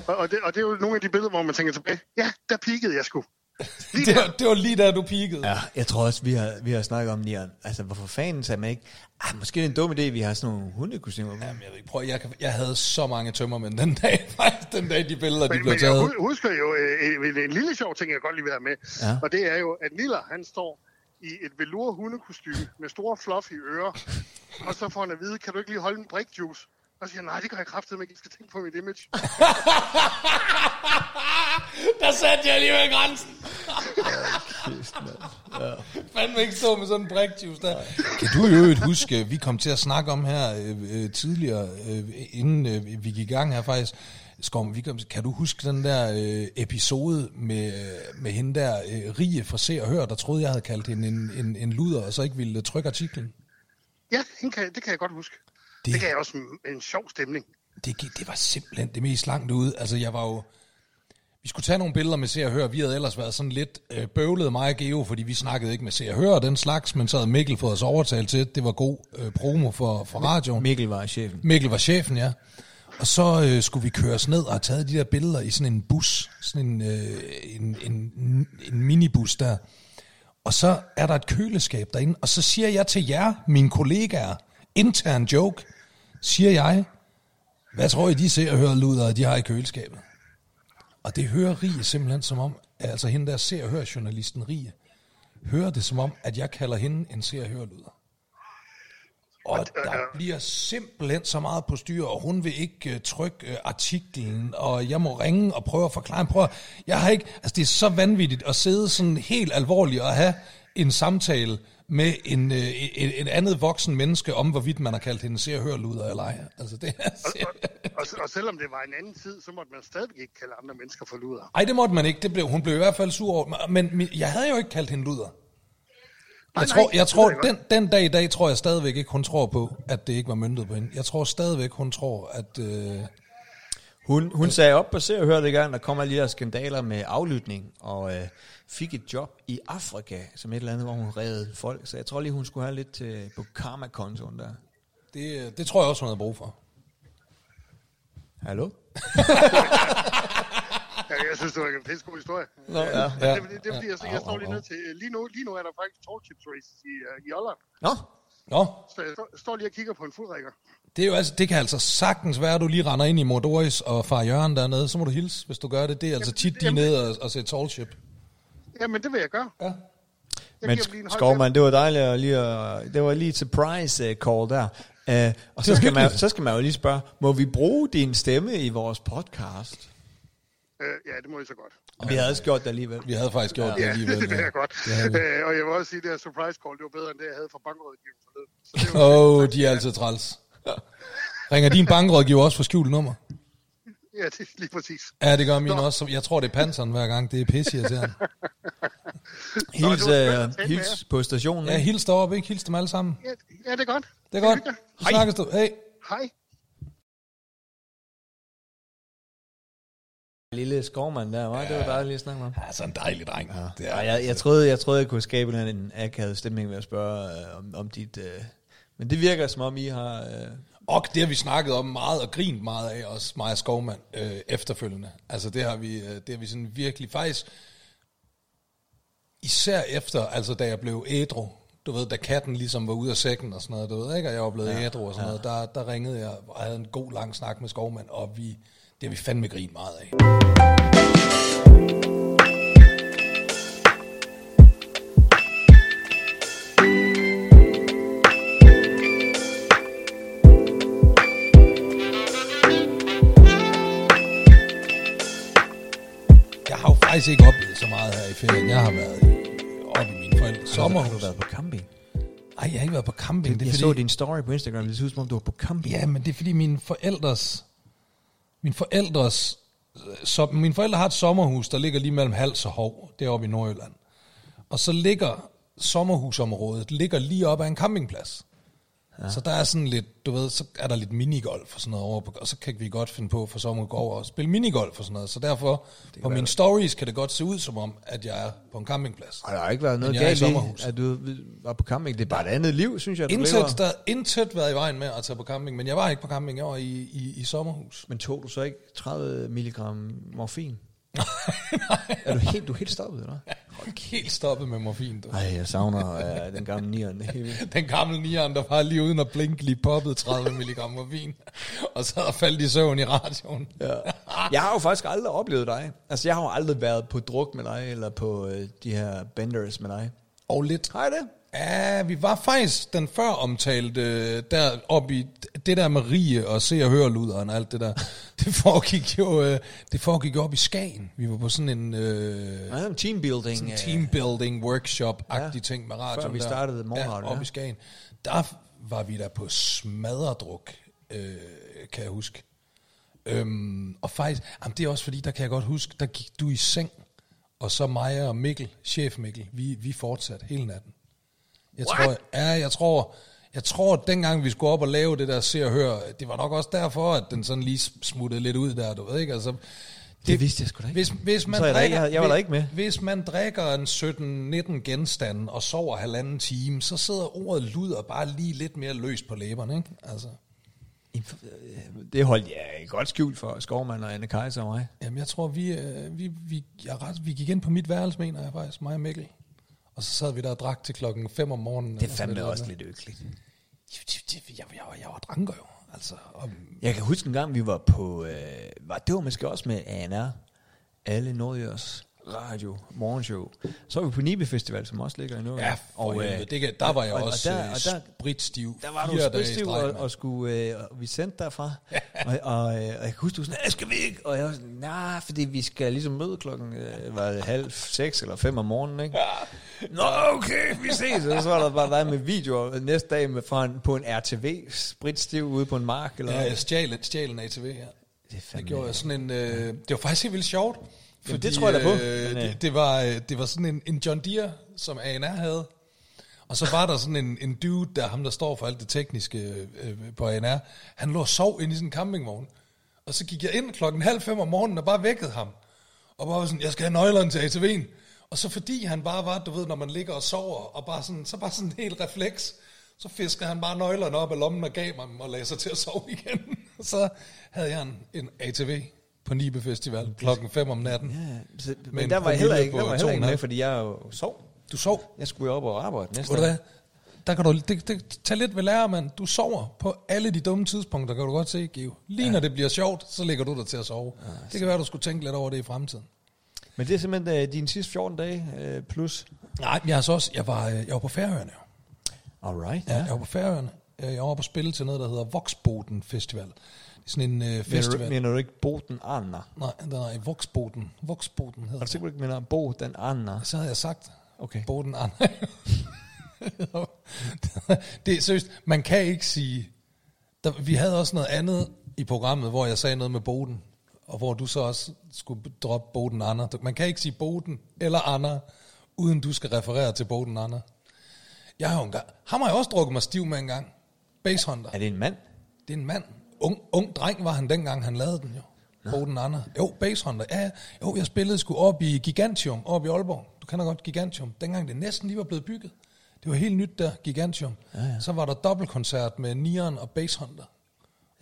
Og, og, det, og det er jo nogle af de billeder, hvor man tænker tilbage, ja, der peakede jeg sgu. Det var, det var lige der, du peakede. Ja, jeg tror også, vi har, vi har snakket om Nian. Altså, hvorfor fanden sagde man ikke, ah, måske det er en dum idé, vi har sådan nogle hundekostymer på. Jamen, jeg ved ikke, prøv, jeg, kan, jeg havde så mange tømmermænd den dag, *laughs* faktisk, den dag de billeder, de Men, blev men jeg taget. hu- husker jo øh, en, en lille sjov ting, jeg godt lige vil have med. Ja. Ja. Og det er jo, at Niller, han står i et velour hundekostyme med store fluffy ører. og så får han at vide, kan du ikke lige holde en brik-juice? Og så siger nej, det gør jeg kraftigt, men jeg skal tænke på mit image. *laughs* Der satte jeg alligevel grænsen. Fandme ikke stå med sådan en brikjuice der. Kan du jo øvrigt huske, vi kom til at snakke om her øh, øh, tidligere, øh, inden øh, vi gik i gang her faktisk, Skorm, vi kom, kan du huske den der øh, episode med, øh, med hende der, øh, Rie fra Se og Hør, der troede, jeg havde kaldt hende en, en, en luder, og så ikke ville trykke artiklen? Ja, hende kan, det kan jeg godt huske. Det- Det, gav også en, en sjov stemning. det, det var simpelthen det mest langt ude. Altså, jeg var jo... Vi skulle tage nogle billeder med Se og Hør. Vi havde ellers været sådan lidt øh, bøvlet mig og Geo, fordi vi snakkede ikke med Se og Hør og den slags, men så havde Mikkel fået os overtalt til, det. det var god øh, promo for, for radioen. Mikkel var chefen. Mikkel var chefen, ja. Og så øh, skulle vi køre os ned og have taget de der billeder i sådan en bus, sådan en, øh, en, en, en minibus der. Og så er der et køleskab derinde, og så siger jeg til jer, mine kollegaer, intern joke, siger jeg, hvad tror I, de ser og hører luder, de har i køleskabet? Og det hører Rie simpelthen som om, altså hende der ser og hører journalisten Rie, hører det som om, at jeg kalder hende en ser og hører luder. Og der bliver simpelthen så meget på styr, og hun vil ikke uh, trykke uh, artiklen, og jeg må ringe og prøve at forklare. Prøv, at- jeg har ikke, altså det er så vanvittigt at sidde sådan helt alvorligt og have en samtale med en, uh, et, et andet voksen menneske om, hvorvidt man har kaldt hende se og høre luder eller ej. Altså det er Og, og selvom det var en anden tid, så måtte man stadigvæk ikke kalde andre mennesker for luder. Ej, det måtte man ikke. Det blev, hun blev i hvert fald sur over. Men, jeg havde jo ikke kaldt hende luder. Jeg Nej, tror, nej, jeg tror den, den dag i dag tror jeg stadigvæk ikke, hun tror på, at det ikke var myndet på hende. Jeg tror stadigvæk, hun tror, at... Øh, Hun, hun sagde op på Se og Hør det gang, der kom alle de der skandaler med aflytning, og øh, fik et job i Afrika, som et eller andet, hvor hun reddede folk. Så jeg tror lige, hun skulle have lidt til, på karma-kontoen der. det, det tror jeg også, hun havde brug for. Hallo? *laughs* Ja, jeg synes, det var en pisse god historie. Nå, ja. Men Ja. Det, det, det, er fordi, jeg, Ja, jeg står lige au, ned til... Lige nu, lige nu er der faktisk tall chips races i, uh, i Olland. Nå, Nå, Så jeg står, står lige og kigger på en fuldrækker. Det, er jo altså, det kan altså sagtens være, at du lige render ind i Mordoris og far Jørgen dernede. Så må du hilse, hvis du gør det. Det er altså tit, de er nede og, og ser tall ship. Jamen, det vil jeg gøre. Ja. Jeg men Skovmand, det var dejligt at lige det var lige et surprise uh, call der. Uh, og så skal, man, så skal man jo lige spørge, må vi bruge din stemme i vores podcast? Øh, ja, det må I så godt. Og vi havde også gjort det alligevel. Vi havde faktisk gjort det *laughs* Ja, alligevel. det ja. jeg godt. Det vi. Øh, og jeg vil også sige, at det her surprise call, det var bedre end det, jeg havde fra bankrådgiveren forleden. Det Åh, oh, de er altid træls. *laughs* Ringer din bankrådgiver også for skjult nummer? Ja, det er lige præcis. Ja, det gør min også. Jeg tror, det er panseren hver gang. Det er pisse irriterende. *laughs* Hils, Nå, uh, med hils på stationen. Ja, ikke? hils deroppe, ikke? Hils dem alle sammen. Ja, ja det er godt. Det er godt. Så snakkes du. Hey. Hej. Lille skovmand der, var det var dejligt lige at snakke med ham. Ja, så en dejlig dreng. Ja. Det er, Ja, jeg, jeg, troede, jeg troede, jeg kunne skabe en, en akavet stemning ved at spørge øh, om, om dit... Øh, men det virker som om, I har... Øh, Og det har vi snakket om meget og grint meget af også, og Skovmand, øh, efterfølgende. Altså det har vi, øh, det har vi sådan virkelig faktisk, især efter, altså da jeg blev ædru, du ved, da katten ligesom var ude af sækken og sådan noget, du ved ikke, og jeg var blevet ja, ædru og sådan ja. noget, der, der ringede jeg og havde en god lang snak med Skovmand, og vi, det har vi fandme grint meget af. Faktisk ikke oplevet så meget her i ferien. Jeg har været oppe i mine forældres har sommerhus. du været på camping? Nej, jeg har ikke været på camping. Det er Jeg fordi, så din story på Instagram, det så ud som om, du var på camping. Ja, men det er fordi mine forældres... Min forældres... Så, mine forældre har et sommerhus, der ligger lige mellem Hals og Hov, deroppe i Nordjylland. Og så ligger sommerhusområdet ligger lige op ad en campingplads. Ja. Så der er sådan lidt, du ved, så er der lidt minigolf og sådan noget over, på, og så kan vi godt finde på for sommer at gå over og spille minigolf og sådan noget. Så derfor, på mine stories kan det godt se ud som om, at jeg er på en campingplads. Og der har ikke været noget galt i, at du var på camping. Det er bare et andet liv, synes jeg, du lever. Intet, der, intet været i vejen med at tage på camping, men jeg var ikke på camping, jeg var i, i, i sommerhus. Men tog du så ikke 30 milligram morfin? Er du helt, du er helt stoppet, eller? Helt stoppet med morfin, du. Nej, jeg savner uh, den gamle nieren. Er. *laughs* Den gamle nieren, der var lige uden at blinke, lige poppet 30 mg morfin. Og så er faldt i søvn i radioen. Ja. Jeg har jo faktisk aldrig oplevet dig. Altså, jeg har jo aldrig været på druk med dig, eller på uh, de her benders med dig. Og lidt. Har jeg det? Ja, vi var faktisk den før omtalte, øh, der oppe i det der med rige og se og høre luderen og alt det der. *laughs* Det foregik jo, øh, det foregik jo op i Skagen. Vi var på sådan en øh, Ja, teambuilding. sådan øh, teambuilding workshop-agtig Ja, ting med radio. før vi startede morgenradio, ja, op ja. i Skagen. Der var vi der på smadredruk, øh, kan jeg huske. Øhm, og faktisk, jamen det er også fordi, der kan jeg godt huske, der gik du i seng, og så mig og Mikkel, chef Mikkel, vi, vi fortsatte hele natten. Jeg tror, ja, jeg tror, jeg tror, at dengang vi skulle op og lave det der se og høre, det var nok også derfor, at den sådan lige smuttede lidt ud der, du ved ikke, altså... Det vidste jeg sgu da ikke. Hvis, hvis man Så er jeg drikker, ikke- jeg var der ikke med. Hvis man drikker en 17-19 genstande og sover halvanden time, så sidder ordet luder bare lige lidt mere løst på læberne, ikke? Altså, Det holdt jeg godt skjult for Skovmand og Anne Kaiser og mig. jamen jeg tror, vi, øh, vi, vi, jeg ret, vi gik ind på mit værelse, mener jeg faktisk, mig og Mikkel. Og så sad vi der og drak til klokken 5 om morgenen. Det fandme også lidt ykkeligt. Jeg, jeg, jeg, jeg, var- dranker jo, altså. Og, Jeg kan huske en gang, vi var på... Øh, var, det var måske også med ANR. Alle Nordjørs radio morgenshow. Så var vi på Nibe Festival, som også ligger i Nordjylland. ja, for øh, det, kan- der var jeg og- og også der- øh, og der- spritstiv. Der var du streg, og, og, skulle, øh, og vi sendte derfra. *laughs* og, og, øh, og jeg kan huske, du var sådan, "Øh, skal vi ikke? Og jeg var sådan, nej, fordi vi skal ligesom møde klokken øh, var det halv seks eller fem om morgenen, ikke? Nå, okay, vi ses. Og så var der bare dig med videoer næste dag med, fra en, på en RTV, spritstiv ude på en mark. Eller, Ja, jeg stjal, stjal en ATV, ja. det, Det gjorde jeg sådan en... Øh, det var faktisk helt vildt sjovt. Jamen, det tror jeg da på. Øh, Men, øh, det, det, var, øh, det var sådan en, en John Deere, som ANR havde. Og så var der sådan en, en dude, der ham der står for alt det tekniske øh, på ANR. Han lå og sov inde i sådan en campingvogn. Og så gik jeg ind klokken halv fem om morgenen og bare vækkede ham. Og bare var sådan, jeg skal have nøglerne til ATV'en. Og så fordi han bare var, du ved, når man ligger og sover, og bare sådan, så bare sådan en helt refleks, så fiskede han bare nøglerne op af lommen og gav mig dem og lagde sig til at sove igen. *laughs* så havde jeg en, en ATV på Nibe Festival klokken 5 om natten. Ja, så, men, der var jeg heller ikke, der var jeg heller ikke 2,5. med, fordi jeg jo sov. Du sov. Jeg skulle jo op og arbejde næste Ved du dag. hvad? Der kan du, det, det, tag lidt ved lære, mand. Du sover på alle de dumme tidspunkter, kan du godt se, Geo. Lige ja. når det bliver sjovt, så ligger du der til at sove. Ja, det kan være, du skulle tænke lidt over det i fremtiden. Men det er simpelthen uh, dine sidste 14 dage uh, plus. Nej, jeg, så også, jeg, var, øh, jeg var på Færøerne. jo. Alright. Ja. Jeg var på Færøerne. Øh, Jeg var på spille til noget, der hedder Voxboden Festival. Er sådan en øh, Mener du, festival. mener du ikke Bo den Anna? Nej, der er Voxboden. Voxboden hedder Har du det. sikkert ikke mener Bo den Anna? Så havde jeg sagt. Okay. Boden Anna. *laughs* det er seriøst, man kan ikke sige... Der, vi havde også noget andet i programmet, hvor jeg sagde noget med Boden, og hvor du så også skulle droppe Boden Anna. Man kan ikke sige Boden eller Anna, uden du skal referere til Boden Anna. Jeg har jo engang... Ham har jeg også drukket mig stiv med en gang. Basehunter. Er det en mand? Det er en mand. Ung, ung dreng var han dengang, han lavede den jo. Boden Anna. Jo, Basehunter. Ja, jo, jeg spillede sgu op i Gigantium, op i Aalborg. Du kender godt Gigantium. Dengang det næsten lige var blevet bygget. Det var helt nyt der, Gigantium. Ja, ja. Så var der dobbeltkoncert med Nieren og Basehunter.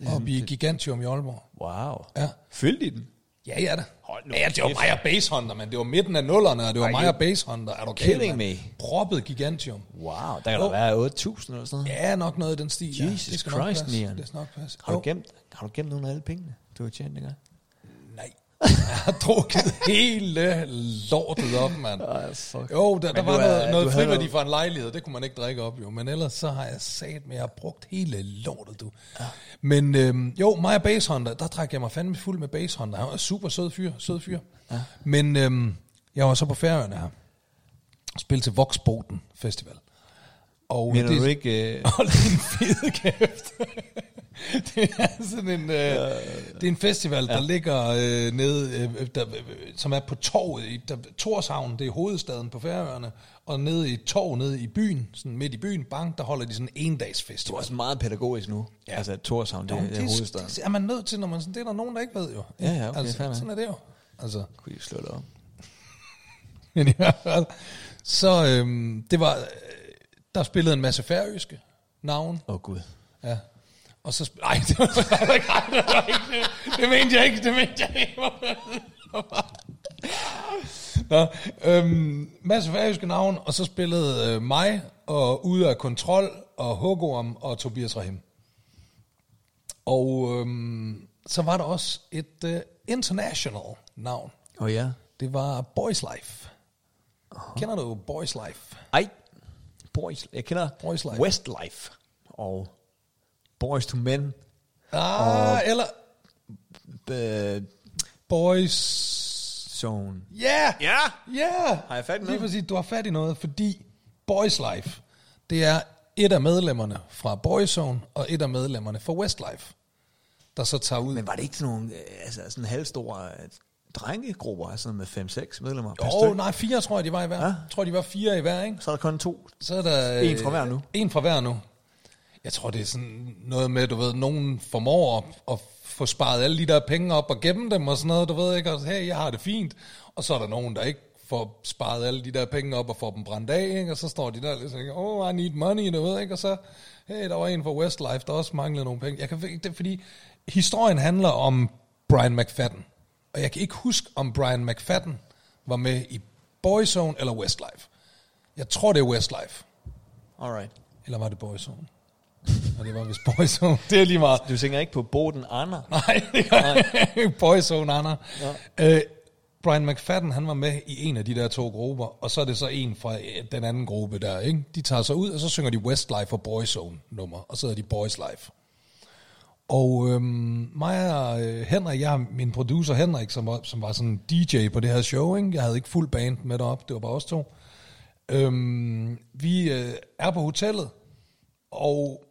Op i Gigantium i Aalborg. Wow. Ja. Fyldte I den? Ja, ja da. Hold nu Ja, det var mig og Basehunter, men det var midten af nullerne, og det var mig og Basehunter. Er du kidding me? Proppet Gigantium. Wow, der kan der være 8.000 eller sådan noget. Ja, nok noget i den stil. ja. Jesus det skal nok Christ, passe. Nieren. Det skal nok passe. Har du, gemt, har du gemt nogle af alle pengene, du har tjent dengang? Jeg har drukket hele lortet op, mand. Ej, fuck. Jo, der, der var noget, noget friværdi fra en lejlighed, det kunne man ikke drikke op jo. Men ellers så har jeg sat med, jeg har brugt hele lortet, du. Ja. Men øhm, jo, mig og Basehunter, der drak jeg mig fandme fuld med Basehunter. Han var super sød fyr, sød fyr. Ja. Men øhm, jeg var så på Færøerne her. Spille til Voxboten Festival. Og Mener det, du ikke... Uh, *laughs* Hold din fede kæft. *laughs* det er sådan en, øh, det er en festival, der ligger øh, nede, øh, der, øh, som er på torvet i der, Torshavn, det er hovedstaden på Færøerne, og nede i torv nede i byen, sådan midt i byen, bang, der holder de sådan en dags du er festival. også meget pædagogisk nu. Ja. Altså, Torshavn, det, det er hovedstaden. det, er man nødt til, når man sådan, det er der nogen, der ikke ved jo. Ja, ja, okay, altså, nok. sådan er det jo. Altså, Kunne I slå det op? *laughs* Men i hvert fald, så øhm, det var, øh, der spillede en masse færøske navn, Åh, oh, Gud. Ja. Og så... sp- Ej, *laughs* det var, ikke det. Var ikke det. Det mente jeg ikke, det mente jeg ikke. Nå, øhm, masse færøske navn, og så spillede øh, mig, og Ude af Kontrol, og Hugorm, og Tobias Rahim. Og øhm, så var der også et øh, international navn. Åh oh, ja. Det var Boys Life. Kender du Boys Life? Ej. Boys, jeg kender Boys Life. Westlife og Boys to Men. Ah, eller Uh, Boys... zone. Ja! Ja! Ja! Har jeg fat i Lige noget? præcis, du har fat i noget, fordi Boys Life, det er et af medlemmerne fra Boyzone, og et af medlemmerne fra Westlife, der så tager ud. Men var det ikke sådan nogle øh, altså, sådan halvstore øh, drengegrupper, altså med 5-6 medlemmer? stykke? oh, nej, fire tror jeg, de var i hver. Ja. Jeg tror, de var fire i hver, ikke? Så er der kun to. Så er der... En fra hver nu. En fra hver nu. Jeg tror, det er sådan noget med, du ved, nogen formår at, at få sparet alle de der penge op og gemme dem og sådan noget, du ved ikke, og hey, jeg har det fint. Og så er der nogen, der ikke får sparet alle de der penge op og får dem brændt af, ikke? og så står de der lidt sådan, oh, I need money, du ved, ikke? og så, hey, der var en fra Westlife, der også manglede nogle penge. Jeg kan, det er fordi, historien handler om Brian McFadden, og jeg kan ikke huske, om Brian McFadden var med i Boyzone eller Westlife. Jeg tror, det er Westlife. Alright. Eller var det Boyzone? Og det var vist Boyzone. Det er lige meget. Du tænker ikke på Boden Anna? Nej, det ikke. Boyzone, Anna. Ja. Øh, Brian McFadden, han var med i en af de der to grupper, og så er det så en fra øh, den anden gruppe der, ikke? De tager sig ud, og så synger de Westlife og Boyzone nummer, og så er de Boys Life. Og øhm, mig og øh, Henrik, jeg min producer Henrik, som var, som var sådan DJ på det her show, ikke? Jeg havde ikke fuld band med derop, det var bare os to. Øhm, vi øh, er på hotellet, og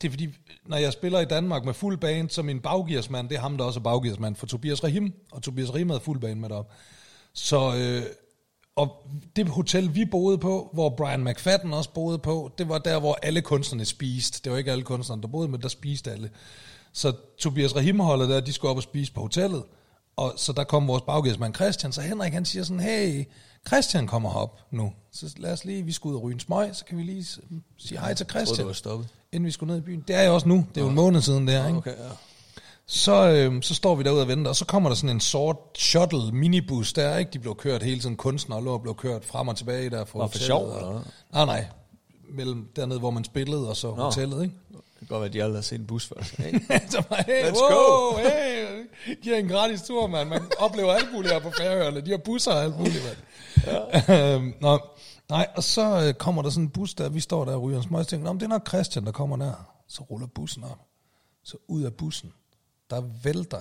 det er fordi, når jeg spiller i Danmark med fuld band, så min baggearsmand, det er ham, der også er baggearsmand for Tobias Rahim, og Tobias Rahim havde fuld band med derop. Så, øh, og det hotel, vi boede på, hvor Brian McFadden også boede på, det var der, hvor alle kunstnerne spiste. Det var ikke alle kunstnerne, der boede, men der spiste alle. Så Tobias Rahim holdet der, de skulle op og spise på hotellet, og så der kom vores baggearsmand Christian, så Henrik han siger sådan, hey, Christian kommer op nu, så lad os lige, vi skal ud og ryge en smøg, så kan vi lige sige hej til Jeg troede, Christian, du var stoppet. inden vi skulle ned i byen. Det er jeg også nu, det er jo en måned siden det her, ikke? Okay, ja. Så, øh, så står vi derude og venter, og så kommer der sådan en sort shuttle minibus der, ikke? De blev kørt hele tiden, kunstnere lå og blev kørt frem og tilbage der. For Var for sjov, eller? Nej, nej. Mellem dernede, hvor man spillede, og så Nå. hotellet, ikke? Det kan godt være, at de aldrig har set en bus før. *laughs* Hey. så bare, hey, Let's wow, hey, giver en gratis tur, mand. Man oplever alt muligt her på Færøerne. De har busser og alt muligt, mand. Ja. øhm, nå, nej, og så øh, kommer der sådan en bus der, vi står der og ryger en smøg, tænker, "Nå, det er nok Christian, der kommer der. Så ruller bussen op. Så ud af bussen, der vælter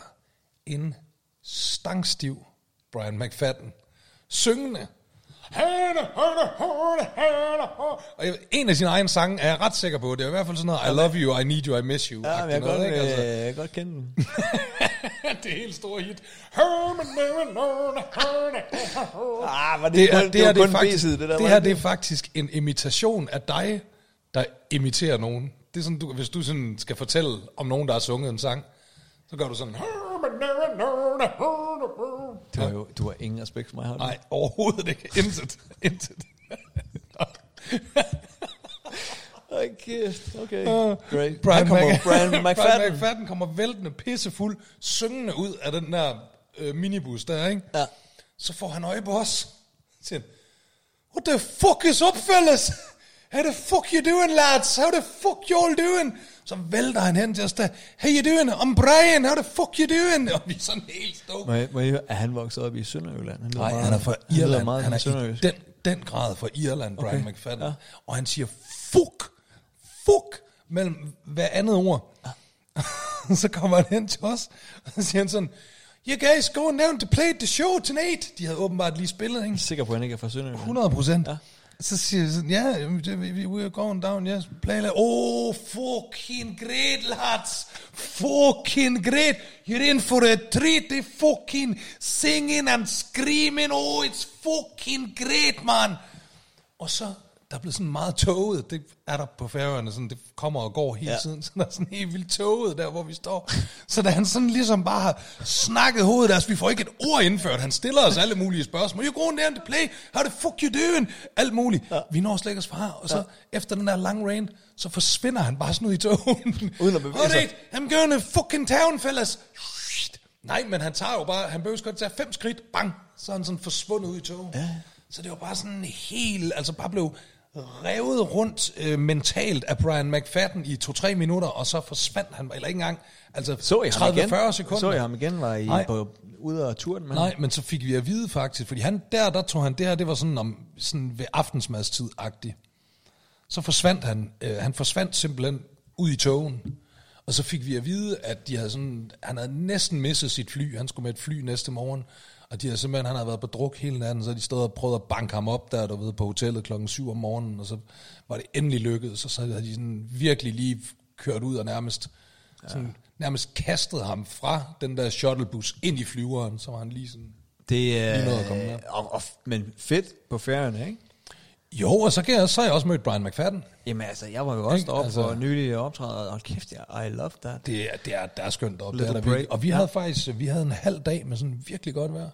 en stangstiv Brian McFadden, syngende. Hane, hane, hane, hane. Og jeg- en af sine egne sange er jeg ret sikker på. Det er i hvert fald sådan noget, I love you, I need you, I miss you. Ja, men jeg noget, godt, ikke? Altså, øh, jeg kan godt kende den. det er helt store hit. Ah, var det, Det, er, kun, det, her, det, er faktisk, det, der. det her det er faktisk en imitation af dig, der imiterer nogen. Det er sådan, du, hvis du sådan skal fortælle om nogen, der har sunget en sang, så gør du sådan... Du har jo du har ingen respekt for mig, har du? Nej, overhovedet ikke. Intet. Intet. Ej, kæft. Okay. Great. Brian, Han kommer, Mc- Brian Brian McFadden. McFadden kommer væltende pissefuld, syngende ud af den der øh, minibus der, ikke? Ja. Så får han øje på os. Så siger han, What the fuck is up, fellas? How the fuck you doing, lads? How the fuck you all doing? Så vælter han hen til os der. How you doing? I'm Brian. How the fuck you doing? *laughs* Og vi er sådan helt stoked. Må jeg, må jeg er han vokset op i Sønderjylland? Han Nej, meget- han er fra Irland. Meget han er i den, den grad fra Irland, Brian Okay, McFadden. ja. Og han siger, fuck, fuck, mellem hver andet ord. *laughs* så kommer han hen til os, og så siger han sådan, You guys going down to play the show tonight? De havde åbenbart lige spillet, ikke? sikker på, at han ikke er fra Sønderjylland. 100 procent. Ja. Så siger jeg sådan, ja, yeah, we're going down, yes, play like, oh, fucking great, lads, fucking great, you're in for a treat, they fucking singing and screaming, oh, it's fucking great, man. Og så, der er blevet sådan meget toget, det er der på færøerne, sådan, det kommer og går hele Ja. tiden, *laughs* så der er sådan helt vildt toget der, hvor vi står. Så da han sådan ligesom bare har snakket hovedet af os, vi får ikke et ord indført, han stiller os alle mulige spørgsmål, you going down to play, how the fuck you doing, alt muligt. Ja. Vi når slet ikke at svare, og så ja. efter den der lang rain, så forsvinder han bare sådan ud i togen. *laughs* Uden at bevæge sig. I'm going to fucking town, fellas. Nej, men han tager jo bare, han behøver godt tage fem skridt, bang, så er han sådan forsvundet ud i toget. Ja. Så det var bare sådan helt, altså bare blev revet rundt øh, mentalt af Brian McFadden i to-tre minutter, og så forsvandt han, eller ikke engang, altså Så I ham igen? 30-40 sekunder. Så I ham igen? Var I Nej. på, ude og turen med Nej, men så fik vi at vide faktisk, fordi han der, der tog han det her, det var sådan, om, sådan ved aftensmadstid-agtigt. Så forsvandt han, øh, han forsvandt simpelthen ud i togen. Og så fik vi at vide, at de havde sådan, han havde næsten misset sit fly. Han skulle med et fly næste morgen. Og de havde simpelthen, han havde været på druk hele natten, så de stod og prøvede at banke ham op der, du ved, på hotellet klokken 7 om morgenen, og så var det endelig lykkedes, og så havde de sådan virkelig lige kørt ud og nærmest, ja. sådan, nærmest kastet ham fra den der shuttlebus ind i flyveren, så var han lige sådan, Det er... Lige noget at komme med. og, og, men fedt på færøerne, ikke? Jo, og så, kan jeg, så har jeg også mødt Brian McFadden. Jamen altså, jeg var jo også deroppe Altså- for nylig optræde, og kæft, jeg, I love that. Det er, det er, det er skønt op. Det er der virkelig. Og vi havde faktisk vi havde en halv dag med sådan virkelig godt vejr.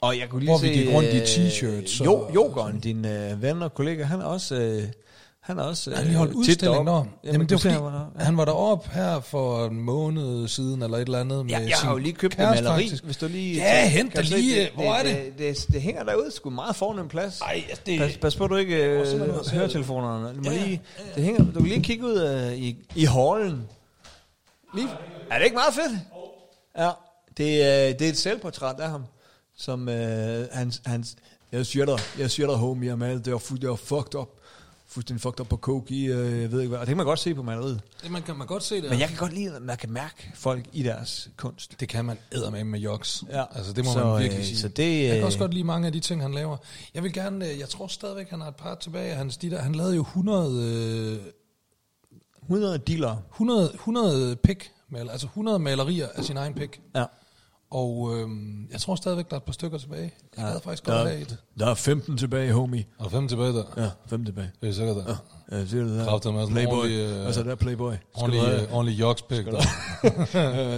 Og jeg kunne lige Hvor se... vi gik rundt i øh, t-shirts Jo, og- Jokeren, din øh, ven og kollega, han er også... Øh, han er også... Han har lige holdt udstilling deroppe. Jamen, Jamen, det var fordi, han var deroppe. han var deroppe her for en måned siden, eller et eller andet. Med Ja, jeg har jo lige købt kæreste, maleri, faktisk. hvis du lige... Ja, hent det se, lige. Hvor er det? Det, det, det, det hænger derude, sgu meget fornem plads. Ej, det, Pas, pas på, du ikke øh, det. høretelefonerne. Du, må Ja, lige, det hænger, du kan lige kigge ud øh, i, i hallen. Lige, er det ikke meget fedt? Ja, det, er, det er et selvportræt af ham, som øh, hans, hans, jeg dig, jeg dig, homie, jeg malet, det var, det var fucked up. Fuldstændig fucked up på coke i, øh, jeg ved ikke hvad. Og det kan man godt se på maleriet. det, man kan man godt se det. Men jeg kan godt lide, at man kan mærke folk i deres kunst. Det kan man æde med joks. Ja. Altså, det må Så, man virkelig øh, sige. så det, jeg kan øh, også godt lide mange af de ting, han laver. Jeg vil gerne, øh, jeg tror stadigvæk, han har et par tilbage. Hans, de der, han lavede jo 100, øh, 100 dealer. 100, 100 pik, altså 100 malerier af sin egen pik. Ja. Og øhm, jeg tror stadigvæk, der er et par stykker tilbage. Jeg havde faktisk godt der, et. der er 15 tilbage, homie. Er der fem tilbage der? Ja, 5 tilbage. Det er sikkert der. Ja, det er det der. Kræfter med Playboy. ordentlig, øh, altså, der er Playboy. Skal du Ordentlig, øh, ordentlig jokspik der.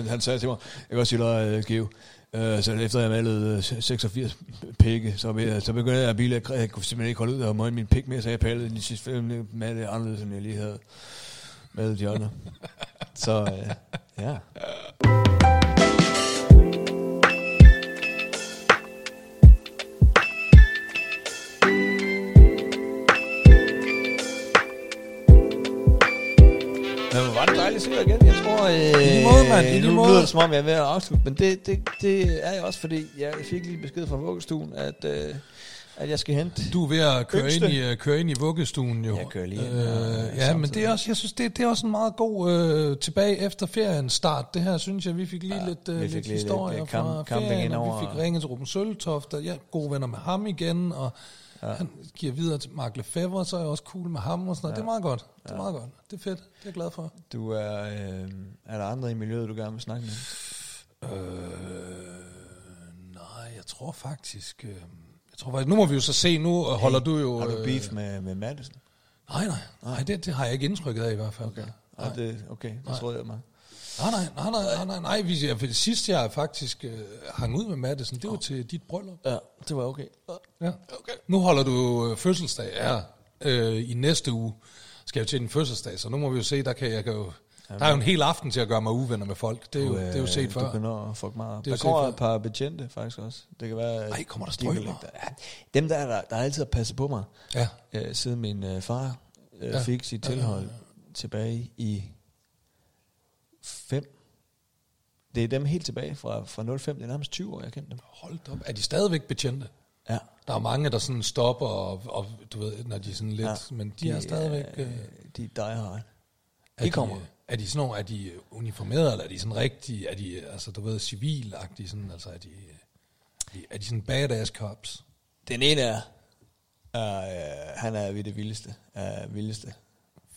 Øh, *laughs* han sagde til mig, jeg kan også sige dig, Geo, uh, så efter jeg malede uh, 86 pikke, så, be- så begyndte jeg at blive, lidt- jeg kunne simpelthen ikke holde ud og møde min pik mere, så jeg pallede de sidste fem med det anderledes, end jeg lige havde malet de andre. *laughs* så uh, ja. At se igen. Jeg tror, øh, måde, mand. I nu måde. lyder det som om, jeg er ved at afslutte, men det, det, det er jeg også, fordi jeg fik lige besked fra vuggestuen, at, øh, at jeg skal hente. Du er ved at køre Yngste. ind, i, øh, køre ind i vuggestuen jo. Jeg kører lige ind Øh, ja, men det er også, jeg synes, det, det er også en meget god øh, tilbage efter ferien start. Det her synes jeg, vi fik lige Ja, lidt, øh, vi lidt historier lidt, øh, fra camp- ferien, og vi fik ringet til Ruben Søltoft, og er gode venner med ham igen, og ja. han giver videre til Mark Lefebvre, så er jeg også cool med ham og sådan noget. Ja. Det er meget godt. Det er meget godt. Det er fedt. Det er jeg glad for. Du er, øh, er der andre i miljøet, du gerne vil snakke med? Øh, nej, jeg tror faktisk... Øh, jeg tror faktisk, nu må vi jo så se, nu øh, holder du jo... Har du øh, beef med, med Madison? Nej, nej, nej det, det har jeg ikke indtrykket af i hvert fald. Okay. Nej, det, okay, det troede jeg mig. Nej, nej, nej, nej, nej, nej, nej. Vi, for det sidste, jeg faktisk øh, hang ud med Madison, det var til dit bryllup. Ja, det var okay. Ja. Okay. Nu holder du øh, fødselsdag her øh, i næste uge. Skal jeg til din fødselsdag, så nu må vi jo se, der kan jeg kan jo... Der er jo en hel aften til at gøre mig uvenner med folk. Det er jo, det er jo set Du før. kan nå at fuck meget. Det er Der kommer set et par betjente faktisk også. Det kan være... Ej, kommer der lægge der- Ja, dem der, der, der altid har passet på mig, Ja. øh, siden min øh, far øh, Ja. fik sit tilhold tilbage i 5. Det er dem helt tilbage fra, fra 05. Det er nærmest 20 år, jeg kendte dem. Hold op. Er de stadigvæk betjente? Ja. Der er mange, der sådan stopper, og, og du ved, når de er sådan lidt... Ja. Men de, er stadigvæk... Øh, De er die hard. er de kommer. Er de sådan nogle, er de uniformerede, eller er de sådan rigtig, er de, altså du ved, civilagtige, sådan, altså er de, er de, er de sådan badass cops? Den ene er, er øh, han er ved det vildeste. Er vildeste.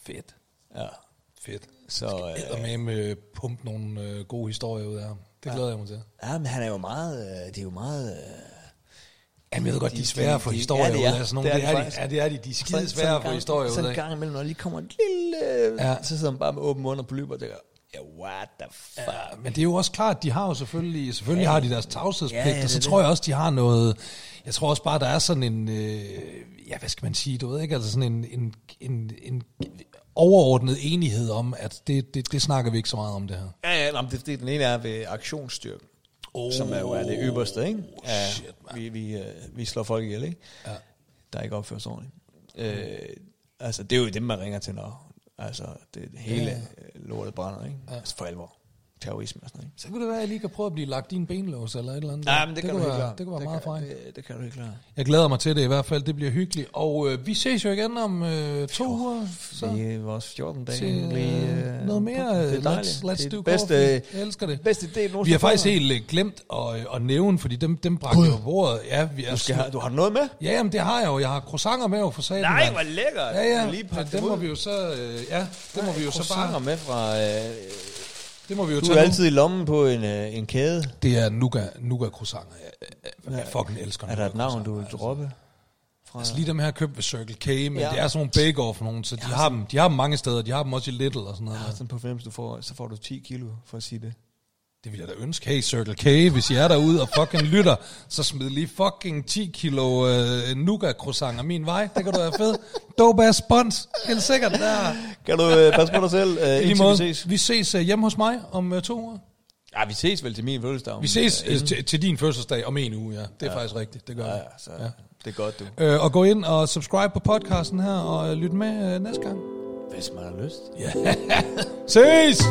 Fedt. Ja. Fedt. Så, øh, med med pumpe nogle øh, gode historier ud af ham. Det glæder jeg mig til. ja, men han er jo meget, øh, det er jo meget... Øh, Jamen, jeg ved godt, de, De- er svære at de- historier ja, ud af sådan nogle. Det er Det de er de, ja, det er de. De er skide svære at få historier ud Sådan en af. gang imellem, når lige kommer en lille... Ja. Ja. Så sidder man bare med åben mund og polyper og tænker, ja, what the fuck? Ja, men det er jo også klart, de har jo selvfølgelig, selvfølgelig Ja. har de deres tavshedspligt, Ja, ja, og så det tror jeg også, de har noget, jeg tror også bare, der er sådan en, øh, ja, hvad skal man sige, du ved ikke, altså sådan en, en, en, en overordnet enighed om, at det, det, det snakker vi ikke så meget om det her. Ja, ja, men det, det, den ene er ved aktionsstyrken. oh, som er jo er det øverste, ikke? Ja, shit, man. vi, vi, øh, vi slår folk ihjel, ikke? Ja. Der er ikke opført sig ordentligt. Øh, altså, det er jo dem, man ringer til, når altså, det hele Ja. lortet brænder, ikke? Ja. Altså, for alvor. Terrorisme og sådan noget, ikke? Så kunne det være, at jeg lige kan prøve at blive lagt i en benlås eller et eller andet. Nej, men det, kan kunne du helt være, klart. Det kunne være meget kan, frækt. det, det kan du helt klart. Jeg glæder mig til det i hvert fald. Det bliver hyggeligt. Og øh, vi ses jo igen om øh, to uger. Så Det er vores 14 dage. til øh, noget mere. Det er øh, let's, let's det er do det bedste, coffee. Jeg elsker det. bedste del Vi har faktisk helt øh, glemt at, øh, at nævne, fordi dem, dem bragte jo på bordet. Ja, vi er Du, skal have, du har noget med? Ja, jamen, det har jeg jo. Jeg har croissanter med jo for satan. Nej, hvor lækkert. Ja, ja. Lige det må vi jo så... Øh, ja, det må vi jo så bare... med fra... Øh, Det må vi jo du tage er nu. altid i lommen på en, øh, en kæde. Det er nougat, nougat croissanter. Jeg, jeg, jeg fucking elsker Er der et navn, du vil croissanter, droppe? Fra, Altså lige dem her købt ved Circle K, men ja. Ja. det er sådan nogle bake-off nogen, så de har, dem, de har dem mange steder. De har dem også i Little og sådan noget. har sådan på fornemmelse, du får, så får du 10 kilo for at sige det. Det vil jeg da ønske. Hey Circle K, hvis I er derude og fucking lytter, så smid lige fucking 10 kilo øh, nougat croissanter min vej. Det kan du være fed. Dope ass spons. Helt sikkert der. Kan du øh, passe på dig selv, *laughs* øh, I lige indtil måde, vi ses? vi ses øh, hjemme hos mig om øh, to uger. Ja, vi ses vel til min fødselsdag. Vi ses øh, øh, til, til din fødselsdag om en uge, ja. Det er ja. faktisk rigtigt. Det gør Ja, ja, så det er godt, du. Øh, og gå ind og subscribe på podcasten her, og øh, lyt med øh, næste gang. Hvis man har lyst. *laughs* Ses!